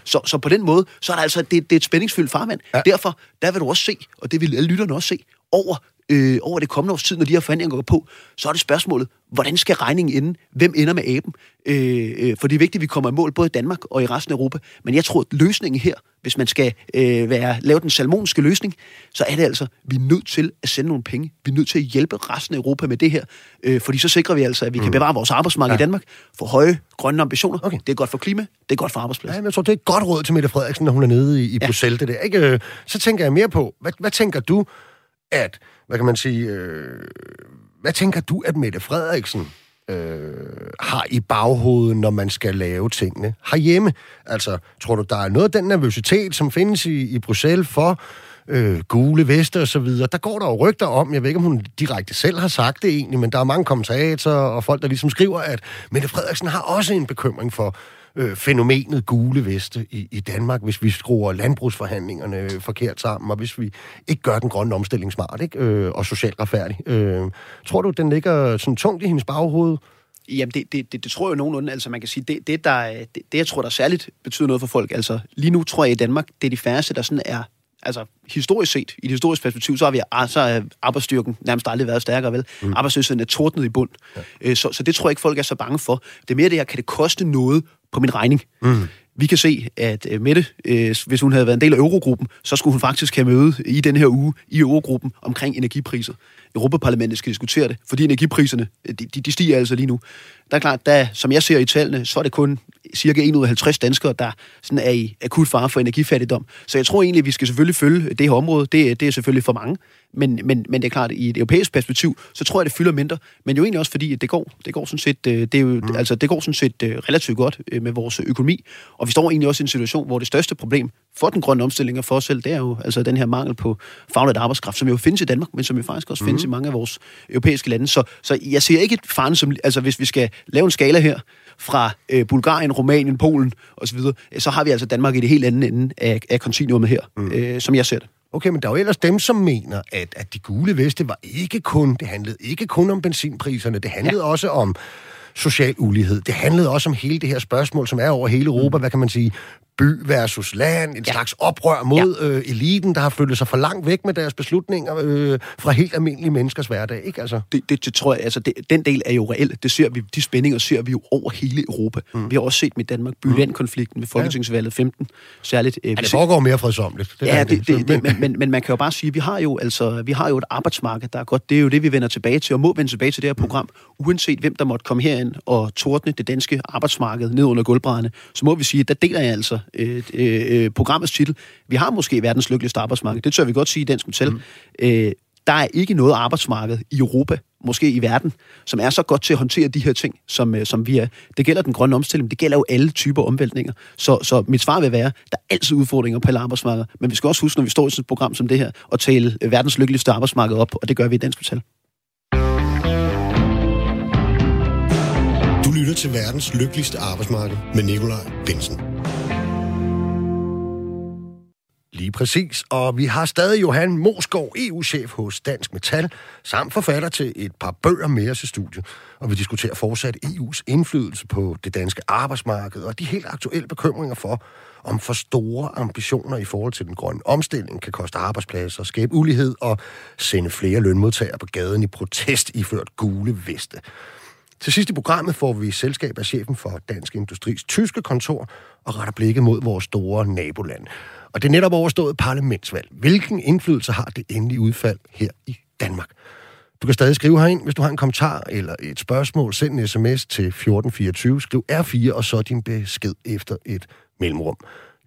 Så, så, så på den måde, så er der altså, det, det er et spændingsfyldt farvand. Ja. Derfor, der vil du også se, og det vil alle lytterne også se, over øh, over det kommende års tid, når de her forhandlinger går på, så er det spørgsmålet, hvordan skal regningen ende? Hvem ender med aben? Øh, øh, for det er vigtigt, at vi kommer i mål både i Danmark og i resten af Europa. Men jeg tror, at løsningen her, hvis man skal øh, være, lave den salmonske løsning, så er det altså, vi er nødt til at sende nogle penge. Vi er nødt til at hjælpe resten af Europa med det her. Øh, fordi så sikrer vi altså, at vi mm. kan bevare vores arbejdsmarked ja. i Danmark for høje grønne ambitioner. Okay. Det er godt for klima, det er godt for arbejdspladser. Ja, jeg tror, det er et godt råd til Mette Frederiksen, når hun er nede i, i ja. Bruxelles. Det der, ikke? Øh, så tænker jeg mere på, hvad, hvad tænker du, at hvad kan man sige, øh, hvad tænker du, at Mette Frederiksen øh, har i baghovedet, når man skal lave tingene herhjemme? Altså, tror du, der er noget af den nervøsitet, som findes i, i Bruxelles for øh, gule veste og så videre. Der går der jo rygter om, jeg ved ikke, om hun direkte selv har sagt det egentlig, men der er mange kommentatorer og folk, der ligesom skriver, at Mette Frederiksen har også en bekymring for øh, fænomenet gule veste i, i Danmark, hvis vi skruer landbrugsforhandlingerne øh, forkert sammen, og hvis vi ikke gør den grønne omstilling smart ikke? Øh, og socialt retfærdig. Øh, tror du, den ligger sådan tungt i hendes baghoved? Jamen, det, det, det, det tror jeg nogenlunde. Altså, man kan sige, det, det, der, det, det, jeg tror, der særligt betyder noget for folk, altså, lige nu tror jeg i Danmark, det er de færreste, der sådan er altså historisk set, i et historisk perspektiv, så har vi så er arbejdsstyrken nærmest aldrig været stærkere, vel? Mm. Arbejdsløsheden er tordnet i bund. Ja. Øh, så, så det tror jeg ikke, folk er så bange for. Det er mere det her, kan det koste noget på min regning? Mm. Vi kan se, at uh, Mette, uh, hvis hun havde været en del af Eurogruppen, så skulle hun faktisk have møde i den her uge i Eurogruppen omkring energipriser. Europaparlamentet skal diskutere det, fordi energipriserne, de, de stiger altså lige nu. Der er klart, der, som jeg ser i tallene, så er det kun cirka 1 ud af 50 danskere, der sådan er i akut fare for energifattigdom. Så jeg tror egentlig, at vi skal selvfølgelig følge det her område. Det, det er selvfølgelig for mange. Men, men, men det er klart, at i et europæisk perspektiv, så tror jeg, det fylder mindre. Men jo egentlig også fordi, at det går, det går sådan set, øh, det er jo, mm. altså, det går sådan set øh, relativt godt øh, med vores økonomi. Og vi står egentlig også i en situation, hvor det største problem for den grønne omstilling og for os selv, det er jo altså den her mangel på faglært arbejdskraft, som jo findes i Danmark, men som jo faktisk også mm. findes i mange af vores europæiske lande. Så, så jeg ser ikke et faren som, altså hvis vi skal lave en skala her, fra øh, Bulgarien, Rumænien, Polen osv., så har vi altså Danmark i det helt andet ende af, af kontinuumet her, mm. øh, som jeg ser det. Okay, men der er jo ellers dem, som mener, at, at de gule veste var ikke kun, det handlede ikke kun om benzinpriserne, det handlede ja. også om social ulighed. Det handlede også om hele det her spørgsmål, som er over hele Europa, mm. hvad kan man sige, by versus land, en ja. slags oprør mod ja. øh, eliten, der har flyttet sig for langt væk med deres beslutninger øh, fra helt almindelige menneskers hverdag, ikke altså? Det, det, det tror jeg, altså det, den del er jo reelt. Det ser vi, de spændinger ser vi jo over hele Europa. Mm. Vi har også set med Danmark by-land-konflikten ved Folketingsvalget 15, særligt. Øh, ja, det foregår mere fredsomligt. Det ja, det, det, det, men, men, men man kan jo bare sige, at vi har jo, altså, vi har jo et arbejdsmarked, der er godt. Det er jo det, vi vender tilbage til, og må vende tilbage til det her program. Mm. Uanset hvem, der måtte komme herind og tordne det danske arbejdsmarked ned under gulvbrædderne, så må vi sige, at der deler jeg altså øh, øh, programmets titel. Vi har måske verdens lykkeligste arbejdsmarked. Det tør vi godt sige i Dansk Metal. Mm. Øh, der er ikke noget arbejdsmarked i Europa, måske i verden, som er så godt til at håndtere de her ting, som, øh, som vi er. Det gælder den grønne omstilling, det gælder jo alle typer omvæltninger. Så, så mit svar vil være, der er altid udfordringer på alle arbejdsmarkeder, men vi skal også huske, når vi står i sådan et program som det her, at tale verdens lykkeligste arbejdsmarked op, og det gør vi i Dansk Metal. Du lytter til verdens lykkeligste arbejdsmarked med Nikolaj Bensen. Lige præcis, og vi har stadig Johan Mosgaard, EU-chef hos Dansk Metal, samt forfatter til et par bøger mere til studiet. Og vi diskuterer fortsat EU's indflydelse på det danske arbejdsmarked, og de helt aktuelle bekymringer for, om for store ambitioner i forhold til den grønne omstilling kan koste arbejdspladser, skabe ulighed og sende flere lønmodtagere på gaden i protest iført gule veste. Til sidst i programmet får vi selskab af chefen for Dansk Industris tyske kontor og retter blikket mod vores store naboland. Og det er netop overstået parlamentsvalg. Hvilken indflydelse har det endelige udfald her i Danmark? Du kan stadig skrive herind, hvis du har en kommentar eller et spørgsmål. Send en sms til 1424, skriv R4 og så din besked efter et mellemrum.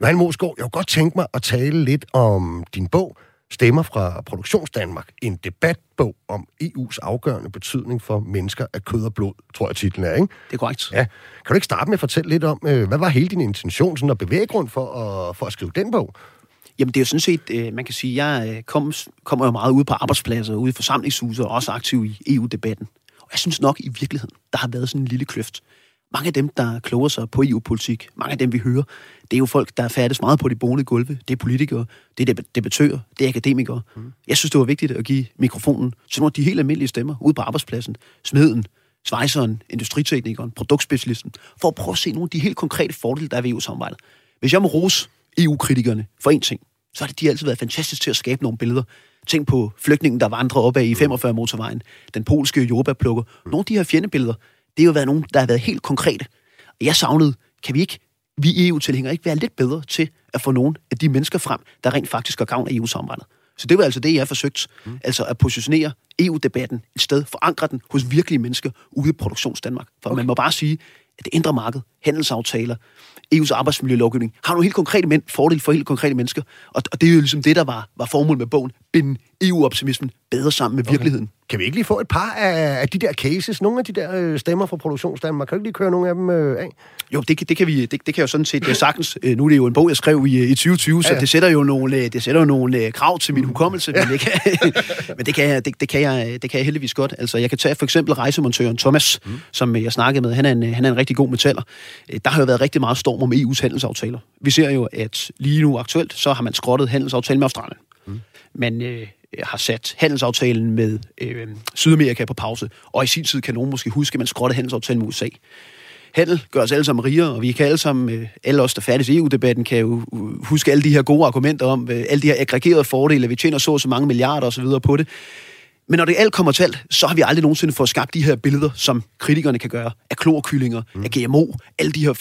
Johan Mosgaard, jeg kunne godt tænke mig at tale lidt om din bog, Stemmer fra Produktionsdanmark, en debatbog om EU's afgørende betydning for mennesker af kød og blod, tror jeg titlen er, ikke? Det er korrekt. Ja. Kan du ikke starte med at fortælle lidt om, øh, hvad var hele din intention sådan, og bevæggrund for at, for at skrive den bog? Jamen, det er jo sådan set, øh, man kan sige, jeg øh, kom, kommer jo meget ud på arbejdspladser, ude i forsamlingshuse, og også aktiv i EU-debatten. Og jeg synes nok i virkeligheden, der har været sådan en lille kløft mange af dem, der kloger sig på EU-politik, mange af dem, vi hører, det er jo folk, der færdes meget på de bonede gulve. Det er politikere, det er debattører, det er akademikere. Mm. Jeg synes, det var vigtigt at give mikrofonen til nogle af de helt almindelige stemmer ude på arbejdspladsen. Smeden, svejseren, industriteknikeren, produktspecialisten, for at prøve at se nogle af de helt konkrete fordele, der er ved EU-samarbejdet. Hvis jeg må rose EU-kritikerne for en ting, så har det de altid været fantastisk til at skabe nogle billeder. Tænk på flygtningen, der vandrer op ad i 45 motorvejen, den polske jordbærplukker. Nogle af de her fjendebilleder, det har jo været nogen, der har været helt konkrete. Og jeg savnede, kan vi ikke, vi EU-tilhængere, ikke være lidt bedre til at få nogle af de mennesker frem, der rent faktisk har gavn af EU-samarbejdet? Så det var altså det, jeg har forsøgt. Mm. Altså at positionere EU-debatten et sted, forankre den hos virkelige mennesker ude i produktionsdanmark. For okay. man må bare sige, at det indre marked, handelsaftaler, EU's arbejdsmiljølovgivning, har nogle helt konkrete men, fordele for helt konkrete mennesker. Og, og det er jo ligesom det, der var, var formålet med bogen. Binde EU-optimismen bedre sammen med virkeligheden. Okay. Kan vi ikke lige få et par af, af de der cases, nogle af de der øh, stemmer fra Produktionsdanmark? Kan du ikke lige køre nogle af dem øh, af? Jo, det, det, kan vi, det, det kan jo sådan set det sagtens. Øh, nu er det jo en bog, jeg skrev i, i 2020, ja, ja. så det sætter jo nogle, øh, det sætter jo nogle øh, krav til min hukommelse, ja. men, det kan, men det, kan jeg, det, det, kan jeg, det kan jeg heldigvis godt. Altså, jeg kan tage for eksempel rejsemontøren Thomas, mm. som jeg snakkede med. Han er, en, han er en rigtig god metaller. Der har jo været rigtig meget storm om EU's handelsaftaler. Vi ser jo, at lige nu aktuelt, så har man skrottet handelsaftalen med Australien man Men øh, har sat handelsaftalen med øh, Sydamerika på pause, og i sin tid kan nogen måske huske, at man skrottede handelsaftalen med USA. Handel gør os alle sammen rigere, og vi kan alle sammen, øh, alle os, der færdes i EU-debatten, kan jo øh, huske alle de her gode argumenter om, øh, alle de her aggregerede fordele, vi tjener så og så mange milliarder osv. på det. Men når det alt kommer til alt, så har vi aldrig nogensinde fået skabt de her billeder, som kritikerne kan gøre, af klorkyllinger, mm. af GMO, alle de her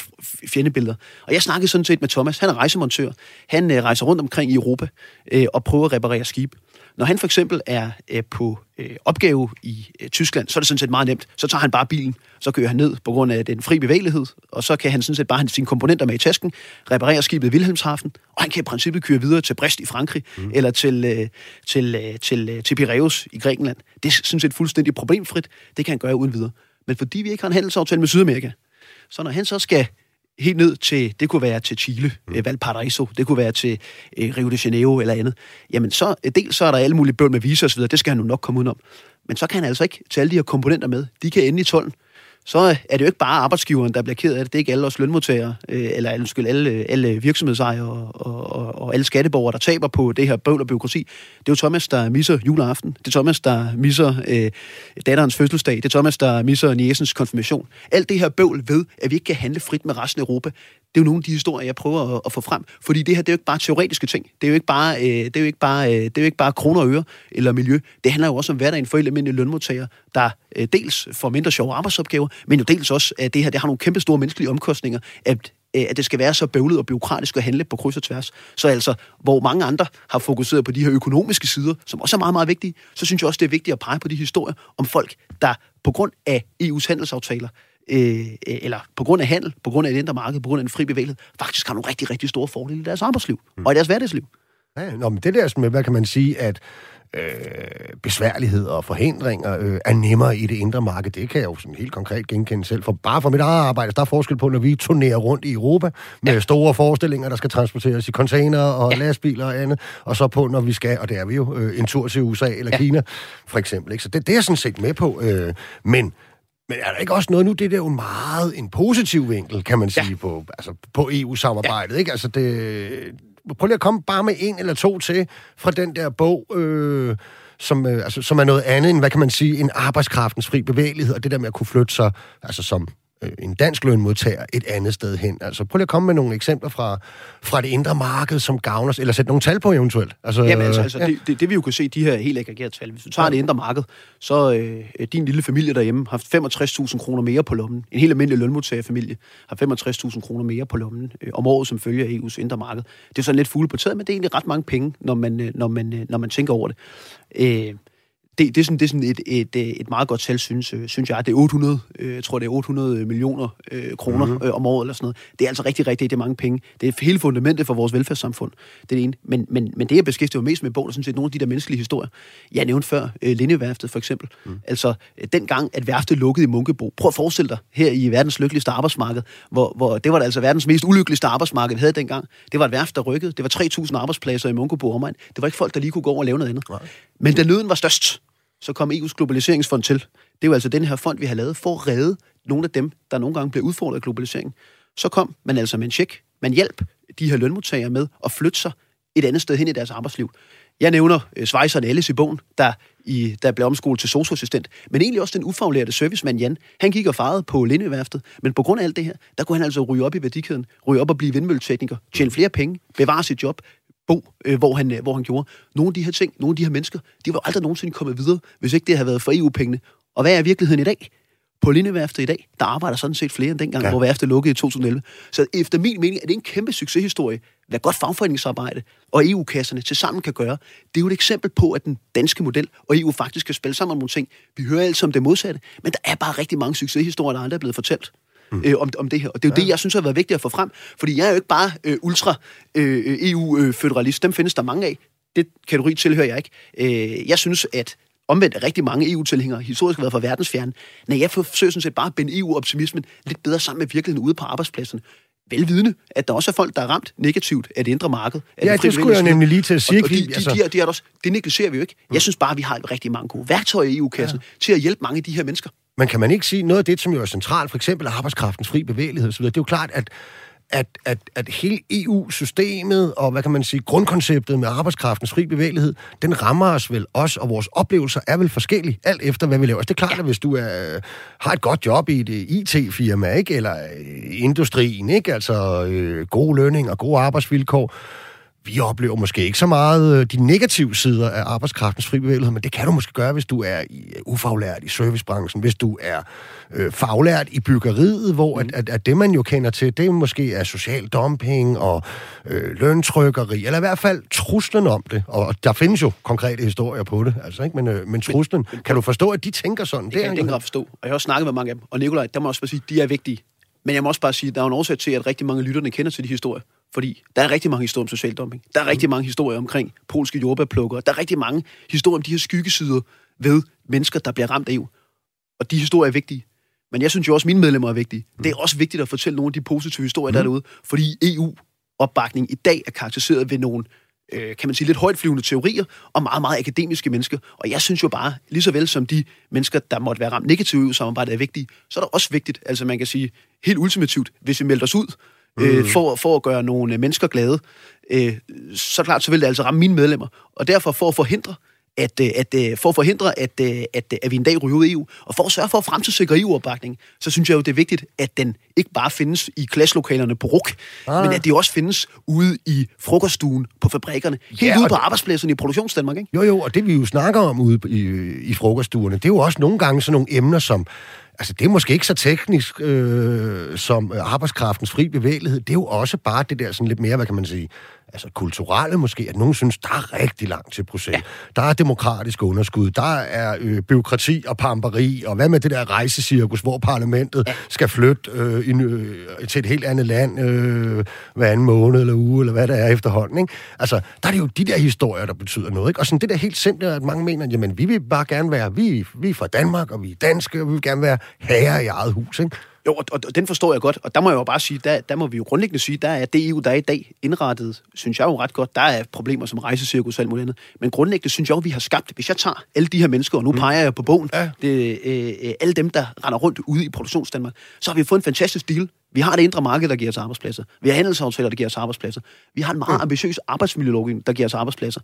fjendebilleder. Og jeg snakkede sådan set med Thomas, han er rejsemontør. Han øh, rejser rundt omkring i Europa øh, og prøver at reparere skib. Når han for eksempel er øh, på øh, opgave i øh, Tyskland, så er det sådan set meget nemt. Så tager han bare bilen, så kører han ned på grund af den fri bevægelighed, og så kan han sådan set bare have sine komponenter med i tasken, reparere skibet i Wilhelmshaven, og han kan i princippet køre videre til Brest i Frankrig, mm. eller til, øh, til, øh, til, øh, til Piraeus i Grækenland. Det er sådan set fuldstændig problemfrit. Det kan han gøre uden videre. Men fordi vi ikke har en handelsaftale med Sydamerika, så når han så skal helt ned til, det kunne være til Chile, mm. Øh, Valparaiso, det kunne være til eh, Rio de Janeiro eller andet, jamen så, øh, dels så er der alle mulige bøl med visa osv., det skal han nu nok komme udenom. Men så kan han altså ikke tage alle de her komponenter med. De kan ende i tolden så er det jo ikke bare arbejdsgiveren, der bliver ked af det. Det er ikke alle os lønmodtagere, øh, eller undskyld, alle, alle virksomhedsejere og, og, og alle skatteborgere, der taber på det her bøvl og byråkrati. Det er jo Thomas, der misser juleaften. Det er Thomas, der misser øh, datterens fødselsdag. Det er Thomas, der misser niesens konfirmation. Alt det her bøvl ved, at vi ikke kan handle frit med resten af Europa, det er jo nogle af de historier, jeg prøver at, at få frem. Fordi det her, det er jo ikke bare teoretiske ting. Det er jo ikke bare, øh, det er jo ikke bare, øh, det er jo ikke bare kroner og øre eller miljø. Det handler jo også om hverdagen for helt almindelige lønmodtagere, der øh, dels får mindre sjove arbejdsopgaver, men jo dels også, at det her det har nogle kæmpe store menneskelige omkostninger, at øh, at det skal være så bøvlet og byråkratisk at handle på kryds og tværs. Så altså, hvor mange andre har fokuseret på de her økonomiske sider, som også er meget, meget vigtige, så synes jeg også, det er vigtigt at pege på de historier om folk, der på grund af EU's handelsaftaler øh, eller på grund af handel, på grund af et indre marked, på grund af en fri bevægelighed, faktisk har nogle rigtig, rigtig store fordele i deres arbejdsliv mm. og i deres hverdagsliv. Ja, nå, men det der med, hvad kan man sige, at øh, besværligheder og forhindringer øh, er nemmere i det indre marked. Det kan jeg jo sådan helt konkret genkende selv. For bare for mit eget arbejde, der er forskel på, når vi turnerer rundt i Europa med ja. store forestillinger, der skal transporteres i container og ja. lastbiler og andet, og så på, når vi skal, og det er vi jo, øh, en tur til USA eller ja. Kina, for eksempel. Ikke? Så det, det er jeg sådan set med på. Øh, men men er der ikke også noget nu, det er jo meget en positiv vinkel, kan man sige, ja. på, altså, på EU-samarbejdet, ja. ikke? Altså det... Prøv lige at komme bare med en eller to til fra den der bog, øh, som, øh, altså, som er noget andet end, hvad kan man sige, en arbejdskraftens fri bevægelighed, og det der med at kunne flytte sig, altså som en dansk lønmodtager et andet sted hen. Altså prøv lige at komme med nogle eksempler fra, fra det indre marked, som gavner eller sætte nogle tal på eventuelt. Altså, Jamen altså, altså ja. det, det, det, vi jo kan se, de her helt aggregerede tal, hvis du tager det indre marked, så øh, din lille familie derhjemme har 65.000 kroner mere på lommen. En helt almindelig lønmodtagerfamilie har 65.000 kroner mere på lommen øh, om året, som følger EU's indre marked. Det er sådan lidt fugle på taget, men det er egentlig ret mange penge, når man, øh, når man, øh, når man tænker over det. Øh, det, det, er sådan, det er sådan et, et, et meget godt tal, synes, øh, synes jeg. Det er 800, øh, jeg tror, det er 800 millioner øh, kroner mm-hmm. øh, om året eller sådan noget. Det er altså rigtig, rigtig det er mange penge. Det er hele fundamentet for vores velfærdssamfund. Det er det ene. Men, men, men det, jeg beskæftiger mig mest med i bogen, er sådan set nogle af de der menneskelige historier. Jeg nævnte før øh, Lindeværftet, for eksempel. Mm. Altså, øh, den gang, at værftet lukkede i Munkebo. Prøv at forestille dig, her i verdens lykkeligste arbejdsmarked, hvor, hvor det var altså verdens mest ulykkeligste arbejdsmarked, vi havde dengang. Det var et værft, der rykkede. Det var 3.000 arbejdspladser i Munkebo omegn. Det var ikke folk, der lige kunne gå over og lave noget andet. Nej. Men da nøden var størst, så kom EU's globaliseringsfond til. Det er jo altså den her fond, vi har lavet for at redde nogle af dem, der nogle gange bliver udfordret af globaliseringen. Så kom man altså med en check. Man hjælp de her lønmodtagere med at flytte sig et andet sted hen i deres arbejdsliv. Jeg nævner øh, svejseren Alice i bogen, der, i, der blev omskolet til socioassistent, men egentlig også den ufaglærte servicemand Jan. Han gik og farede på lindeværftet, men på grund af alt det her, der kunne han altså ryge op i værdikæden, ryge op og blive vindmølletekniker, tjene flere penge, bevare sit job, bo, øh, hvor, han, øh, hvor han gjorde. Nogle af de her ting, nogle af de her mennesker, de var aldrig nogensinde kommet videre, hvis ikke det havde været for EU-pengene. Og hvad er virkeligheden i dag? På Lindeværftet i dag, der arbejder sådan set flere end dengang, ja. hvor værftet lukkede i 2011. Så efter min mening er det en kæmpe succeshistorie, hvad godt fagforeningsarbejde og EU-kasserne til sammen kan gøre. Det er jo et eksempel på, at den danske model og EU faktisk kan spille sammen om nogle ting. Vi hører altså om det modsatte, men der er bare rigtig mange succeshistorier, der aldrig er blevet fortalt mm. øh, om, om det her. Og det er jo ja. det, jeg synes har været vigtigt at få frem. Fordi jeg er jo ikke bare øh, ultra-EU-føderalist. Øh, e Dem findes der mange af. det kategori tilhører jeg ikke. Øh, jeg synes, at omvendt rigtig mange EU-tilhængere historisk har været for verdensfjerne. Nej, jeg forsøger sådan set bare at binde EU-optimismen lidt bedre sammen med virkeligheden ude på arbejdspladserne velvidende, at der også er folk, der er ramt negativt af det indre marked. Af ja, det, skulle jeg nemlig lige til at sige. Og, og de, de, altså... de, de, de er også, det negligerer vi jo ikke. Jeg synes bare, at vi har rigtig mange gode værktøjer i EU-kassen ja. til at hjælpe mange af de her mennesker. Men kan man ikke sige noget af det, som jo er centralt, for eksempel arbejdskraftens fri bevægelighed osv., det er jo klart, at at, at, at hele EU-systemet og, hvad kan man sige, grundkonceptet med arbejdskraftens fri bevægelighed, den rammer os vel også, og vores oplevelser er vel forskellige, alt efter hvad vi laver. Altså, det er klart, at hvis du er, har et godt job i et IT-firma, ikke, eller industrien, ikke, altså øh, gode lønning og gode arbejdsvilkår, vi oplever måske ikke så meget øh, de negative sider af arbejdskraftens fri bevægelighed, men det kan du måske gøre, hvis du er i, øh, ufaglært i servicebranchen, hvis du er øh, faglært i byggeriet, hvor mm. at, at, at det, man jo kender til, det måske er social dumping og øh, løntrykkeri, eller i hvert fald truslen om det. Og der findes jo konkrete historier på det, altså, ikke? Men, øh, men truslen, men, kan du forstå, at de tænker sådan? Det, det kan jeg ikke forstå, og jeg har også snakket med mange af dem. Og Nikolaj, der må også sige, de er vigtige. Men jeg må også bare sige, at der er en årsag til, at rigtig mange lytterne kender til de historier. Fordi der er rigtig mange historier om social dumping. Der er rigtig mange historier omkring polske jordbærplukker. Der er rigtig mange historier om de her skyggesider ved mennesker, der bliver ramt af EU. Og de historier er vigtige. Men jeg synes jo også, at mine medlemmer er vigtige. Mm. Det er også vigtigt at fortælle nogle af de positive historier, mm. der er derude. Fordi EU-opbakning i dag er karakteriseret ved nogle øh, kan man sige, lidt højtflyvende teorier og meget, meget akademiske mennesker. Og jeg synes jo bare, lige så vel som de mennesker, der måtte være ramt negativt i samarbejdet er vigtige, så er det også vigtigt, altså man kan sige helt ultimativt, hvis vi melder os ud øh, mm. for, for at gøre nogle øh, mennesker glade, øh, så klart, så vil det altså ramme mine medlemmer. Og derfor for at forhindre, at, øh, at, at for at forhindre, at, at, at vi en dag ryger ud af EU, og for at sørge for at fremtidssikre EU-opbakning, så synes jeg jo, det er vigtigt, at den ikke bare findes i klasselokalerne på RUK, ah. men at det også findes ude i frokoststuen på fabrikkerne, helt ja, ude på arbejdspladserne i Produktionsdanmark, ikke? Jo, jo, og det vi jo snakker om ude i, i frokoststuerne, det er jo også nogle gange sådan nogle emner, som Altså, det er måske ikke så teknisk øh, som arbejdskraftens fri bevægelighed. Det er jo også bare det der sådan lidt mere, hvad kan man sige, altså kulturelle måske, at nogen synes, der er rigtig langt til proces. Ja. Der er demokratisk underskud, der er øh, byråkrati og pamperi, og hvad med det der rejsecirkus, hvor parlamentet ja. skal flytte øh, ind, øh, til et helt andet land øh, hver anden måned eller uge, eller hvad det er efterhånden. Ikke? Altså, der er det jo de der historier, der betyder noget. Ikke? Og sådan det der helt simple, at mange mener, jamen vi vil bare gerne være, vi, vi er fra Danmark, og vi er danske, og vi vil gerne være herre i eget hus. Ikke? Jo, og, og den forstår jeg godt, og der må jeg jo bare sige, der, der må vi jo grundlæggende sige, der er det EU, der er i dag indrettet, synes jeg jo ret godt. Der er problemer som rejsecirkus og alt muligt andet. Men grundlæggende synes jeg jo, vi har skabt, hvis jeg tager alle de her mennesker, og nu mm. peger jeg på bogen, ja. det, øh, øh, alle dem, der render rundt ude i produktionsdanmark, så har vi fået en fantastisk deal. Vi har det indre marked, der giver os arbejdspladser. Vi har handelsaftaler, der giver os arbejdspladser. Vi har en meget mm. ambitiøs arbejdsmiljølovgivning, der giver os arbejdspladser.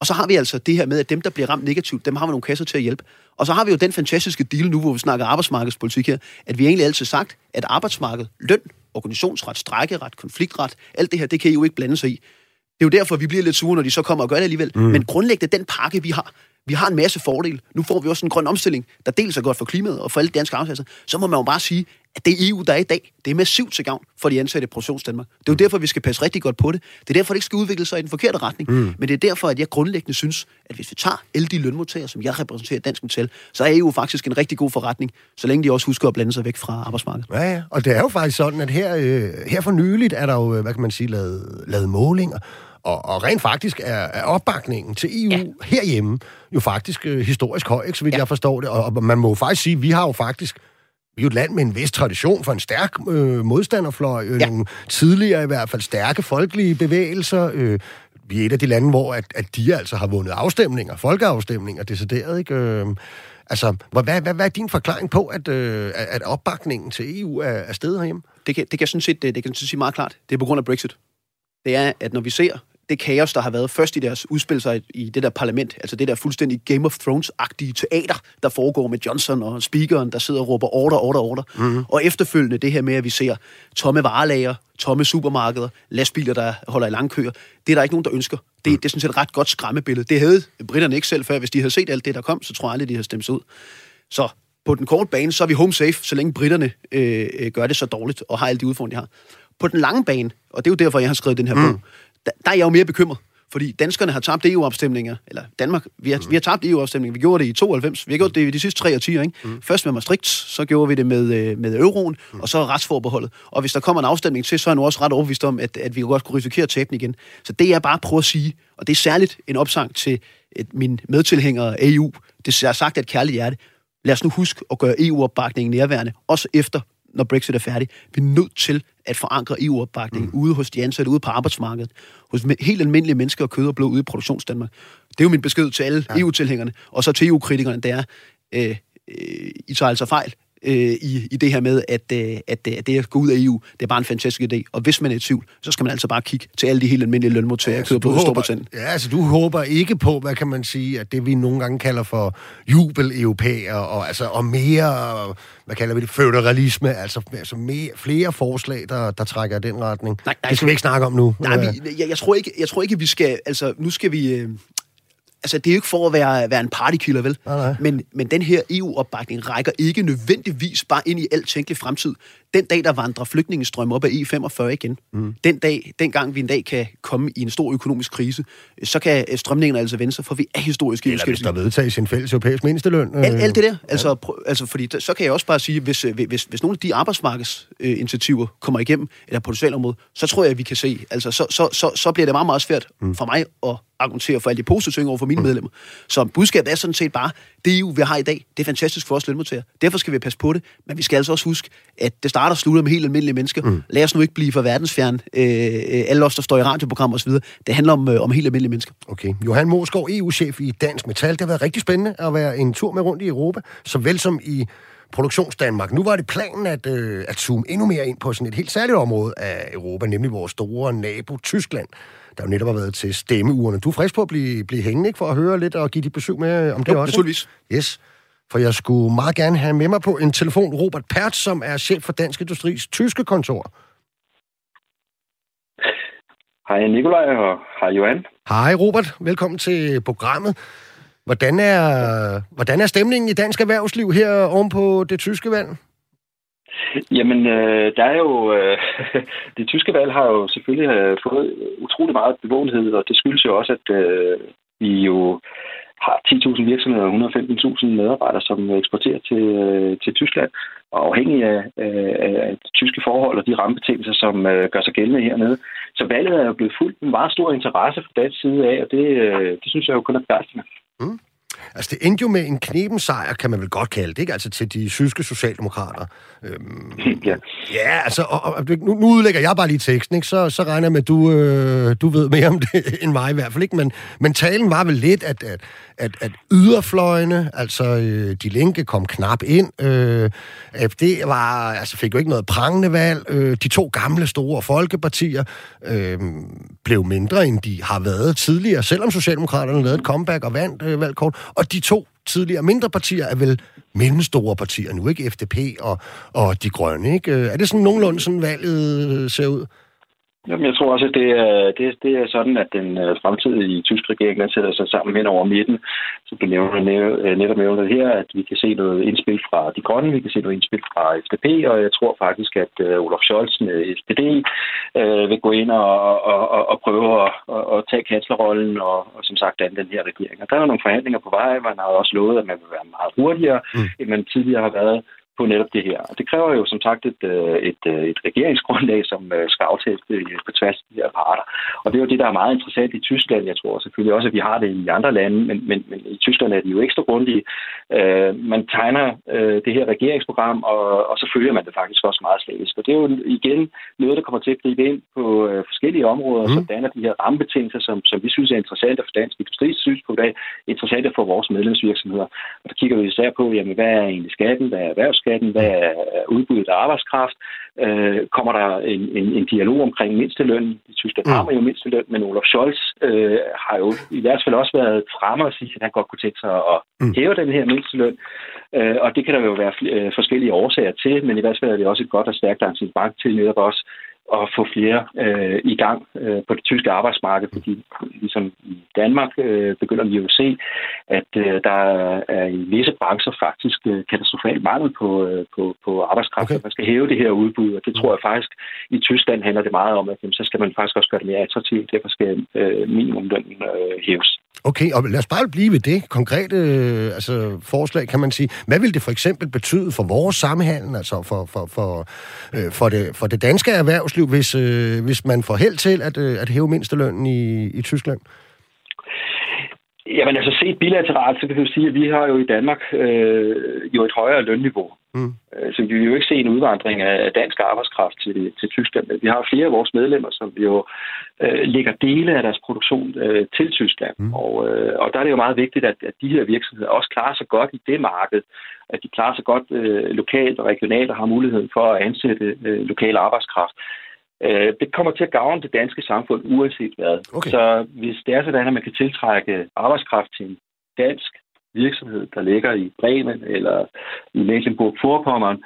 Og så har vi altså det her med, at dem, der bliver ramt negativt, dem har vi nogle kasser til at hjælpe. Og så har vi jo den fantastiske deal nu, hvor vi snakker arbejdsmarkedspolitik her, at vi egentlig altid sagt, at arbejdsmarked, løn, organisationsret, strækkeret, konfliktret, alt det her, det kan I jo ikke blande sig i. Det er jo derfor, vi bliver lidt sure, når de så kommer og gør det alligevel. Mm. Men grundlæggende, den pakke, vi har, vi har en masse fordele. Nu får vi også en grøn omstilling, der dels er godt for klimaet og for alle danske arbejdspladser. Så må man jo bare sige, at det EU, der er i dag, det er massivt til gavn for de ansatte i Produktionsdanmark. Det er jo mm. derfor, vi skal passe rigtig godt på det. Det er derfor, det ikke skal udvikle sig i den forkerte retning. Mm. Men det er derfor, at jeg grundlæggende synes, at hvis vi tager alle de lønmodtagere, som jeg repræsenterer Dansk Metal, så er EU faktisk en rigtig god forretning, så længe de også husker at blande sig væk fra arbejdsmarkedet. Ja, ja. Og det er jo faktisk sådan, at her, øh, her for nyligt er der jo, hvad kan man sige, lavet, lavet målinger, og, og rent faktisk er, er opbakningen til EU ja. herhjemme jo faktisk øh, historisk høj, ikke, så vidt ja. jeg forstår det. Og, og man må jo faktisk sige, at vi har jo faktisk vi er jo et land med en vis tradition for en stærk øh, modstanderfløj, øh, ja. nogle tidligere i hvert fald stærke folkelige bevægelser. Øh, vi er et af de lande, hvor at, at de altså har vundet afstemninger, folkeafstemninger, decideret, ikke? Øh, altså, hvad, hvad, hvad er din forklaring på, at, øh, at opbakningen til EU er, er stedet herhjemme? Det kan, det kan sådan set det, det kan sådan sige meget klart. Det er på grund af Brexit. Det er, at når vi ser det kaos, der har været først i deres udspil sig i det der parlament, altså det der fuldstændig Game of Thrones-agtige teater, der foregår med Johnson og speakeren, der sidder og råber order, order, order. Mm-hmm. Og efterfølgende det her med, at vi ser tomme varelager, tomme supermarkeder, lastbiler, der holder i lang køer. Det er der ikke nogen, der ønsker. Det, mm. det er sådan set et ret godt skræmmebillede. Det havde britterne ikke selv før. Hvis de havde set alt det, der kom, så tror jeg aldrig, de havde stemt sig ud. Så på den korte bane, så er vi home safe, så længe britterne øh, øh gør det så dårligt og har alle de udfordringer, de har. På den lange bane, og det er jo derfor, jeg har skrevet den her mm. bog, der, der er jeg jo mere bekymret. Fordi danskerne har tabt EU-afstemninger, eller Danmark, vi har, mm. vi har tabt EU-afstemninger. Vi gjorde det i 92, vi har gjort det i de sidste tre årtier. Ikke? Mm. Først med Maastricht, så gjorde vi det med, øh, med euroen, mm. og så retsforbeholdet. Og hvis der kommer en afstemning til, så er jeg nu også ret overbevist om, at, at vi godt kunne risikere at tabe den igen. Så det er bare prøve at sige, og det er særligt en opsang til et, min medtilhængere af EU. Det er sagt af et kærligt hjerte. Lad os nu huske at gøre EU-opbakningen nærværende, også efter når Brexit er færdig. Vi er nødt til at forankre EU-opbakningen mm. ude hos de ansatte, ude på arbejdsmarkedet, hos helt almindelige mennesker og kød og blod ude i produktionsdanmark. Det er jo min besked til alle ja. EU-tilhængerne, og så til EU-kritikerne, det er, øh, øh, I tager altså fejl øh, i, i det her med, at, øh, at, at det at gå ud af EU, det er bare en fantastisk idé. Og hvis man er i tvivl, så skal man altså bare kigge til alle de helt almindelige lønmodtagere, ja, kød på Ja, altså du håber ikke på, hvad kan man sige, at det vi nogle gange kalder for jubel-europæer, og, altså, og mere, hvad kalder vi det, føderalisme, altså, altså mere, flere forslag, der, der trækker i den retning. Nej, nej, det skal vi ikke snakke om nu. Nej, vi, jeg, jeg, tror ikke, jeg tror ikke, vi skal, altså nu skal vi... Øh, altså, det er jo ikke for at være, være en partykiller, vel? Nej, nej. Men, men den her EU-opbakning rækker ikke nødvendigvis bare ind i alt tænkelig fremtid. Den dag, der vandrer flygtningestrøm op af E45 igen, mm. den dag, den gang vi en dag kan komme i en stor økonomisk krise, så kan øh, strømningen altså vende sig, for vi er historisk Eller hvis der vedtages en fælles europæisk mindsteløn. Øh, alt, alt det der. Altså, ja. prøv, altså, fordi så kan jeg også bare sige, hvis, øh, hvis, hvis nogle af de arbejdsmarkedsinitiativer kommer igennem, eller på det sociale område, så tror jeg, at vi kan se, altså, så, så, så, så bliver det meget, meget svært mm. for mig at argumentere for alle de positive ting over for mine mm. medlemmer. Så budskabet er sådan set bare, det EU, vi har i dag, det er fantastisk for os lønmodtagere. Derfor skal vi passe på det, men vi skal altså også huske, at det starter og slutter med helt almindelige mennesker. Mm. Lad os nu ikke blive for verdensfjern. Øh, alle os, der står i radioprogrammer osv. Det handler om, øh, om helt almindelige mennesker. Okay. Johan Moskov, EU-chef i Dansk Metal. Det har været rigtig spændende at være en tur med rundt i Europa, såvel som i Produktionsdanmark. Nu var det planen at, øh, at zoome endnu mere ind på sådan et helt særligt område af Europa, nemlig vores store nabo Tyskland der jo netop har været til stemmeugerne. Du er frisk på at blive, blive hængende, ikke, for at høre lidt og give dit besøg med om det jo, også? naturligvis. Yes. For jeg skulle meget gerne have med mig på en telefon Robert Pertz, som er chef for Dansk Industris tyske kontor. Hej Nikolaj og hej Johan. Hej Robert, velkommen til programmet. Hvordan er, hvordan er stemningen i dansk erhvervsliv her oven på det tyske valg? Jamen, øh, der er jo... Øh, det tyske valg har jo selvfølgelig øh, fået utrolig meget bevågenhed, og det skyldes jo også, at øh, vi jo har 10.000 virksomheder og 115.000 medarbejdere, som eksporterer til, øh, til Tyskland. Og afhængig af, øh, af de tyske forhold og de rammebetingelser, som øh, gør sig gældende hernede. Så valget er jo blevet fuldt med meget stor interesse fra dansk side af, og det, øh, det synes jeg jo kun er begejstrende. Mm. Altså, det endte jo med en knepen sejr, kan man vel godt kalde det, ikke? Altså til de syske socialdemokrater. Øhm, ja. Ja, altså, og, og, nu, nu udlægger jeg bare lige teksten, ikke? Så, så regner jeg med, at du, øh, du ved mere om det end mig i hvert fald, ikke? Men, men talen var vel lidt, at, at, at, at yderfløjene, altså øh, de linke kom knap ind. Øh, FD var, altså fik jo ikke noget prangende valg. Øh, de to gamle store folkepartier øh, blev mindre, end de har været tidligere, selvom Socialdemokraterne lavede et comeback og vandt øh, valgkort. Og de to tidligere mindre partier er vel mellemstore partier nu, ikke? FDP og, og De Grønne, ikke? Øh, er det sådan nogenlunde sådan valget øh, ser ud? Jamen, jeg tror også, at det er, det, det er sådan, at den uh, fremtidige tyske regering den sætter sig sammen hen over midten. Så du nævner øh, netop nævner her, at vi kan se noget indspil fra De Grønne, vi kan se noget indspil fra FDP, og jeg tror faktisk, at uh, Olaf Scholz med SPD uh, vil gå ind og, og, og, og prøve at, at, at tage kanslerrollen og, og som sagt danne den her regering. Og der er nogle forhandlinger på vej, man har også lovet, at man vil være meget hurtigere, mm. end man tidligere har været på netop det her. Og det kræver jo som sagt et, øh, et, øh, et regeringsgrundlag, som øh, skal aftales på tværs af de her parter. Og det er jo det, der er meget interessant i Tyskland. Jeg tror selvfølgelig også, at vi har det i andre lande, men, men, men i Tyskland er det jo ekstra grundige. Man tegner det her regeringsprogram, og, og så følger man det faktisk også meget slavisk. Og det er jo igen noget, der kommer til at gribe ind på forskellige områder, mm. som danner de her rammebetingelser, som, som vi synes er interessante for dansk synes på i dag, interessante for vores medlemsvirksomheder. Og der kigger vi især på, jamen, hvad er egentlig skatten, hvad er erhvervs erhvervsskatten, hvad er udbuddet af arbejdskraft, øh, kommer der en, en, en dialog omkring mindsteløn. I Tyskland har man jo mindsteløn, men Olaf Scholz øh, har jo i hvert fald også været fremme og sige, at han godt kunne tænke sig at mm. hæve den her mindsteløn. Øh, og det kan der jo være øh, forskellige årsager til, men i hvert fald er det også et godt og stærkt arrangement til netop også at få flere øh, i gang øh, på det tyske arbejdsmarked, fordi ligesom i Danmark øh, begynder vi jo at se, at øh, der er i visse brancher faktisk øh, katastrofal mangel på, øh, på, på arbejdskraft, okay. man skal hæve det her udbud, og det tror jeg faktisk i Tyskland handler det meget om, at jamen, så skal man faktisk også gøre det mere attraktivt, derfor skal øh, minimumlønnen øh, hæves. Okay, og lad os bare blive ved det konkrete øh, altså, forslag, kan man sige. Hvad vil det for eksempel betyde for vores samhandel, altså for, for, for, øh, for, det, for det danske erhvervsliv, hvis, øh, hvis man får held til at, øh, at hæve mindstelønnen i, i Tyskland? Jamen altså set bilateralt, så kan vi sige, at vi har jo i Danmark øh, jo et højere lønniveau. Mm. Øh, så vi vil jo ikke se en udvandring af dansk arbejdskraft til, til Tyskland. Vi har flere af vores medlemmer, som jo øh, lægger dele af deres produktion øh, til Tyskland. Mm. Og, øh, og der er det jo meget vigtigt, at, at de her virksomheder også klarer sig godt i det marked. At de klarer sig godt øh, lokalt og regionalt og har muligheden for at ansætte øh, lokal arbejdskraft. Øh, det kommer til at gavne det danske samfund uanset hvad. Okay. Så hvis det er sådan, at man kan tiltrække arbejdskraft til en dansk virksomhed, der ligger i Bremen eller i Mecklenburg-Vorpommern,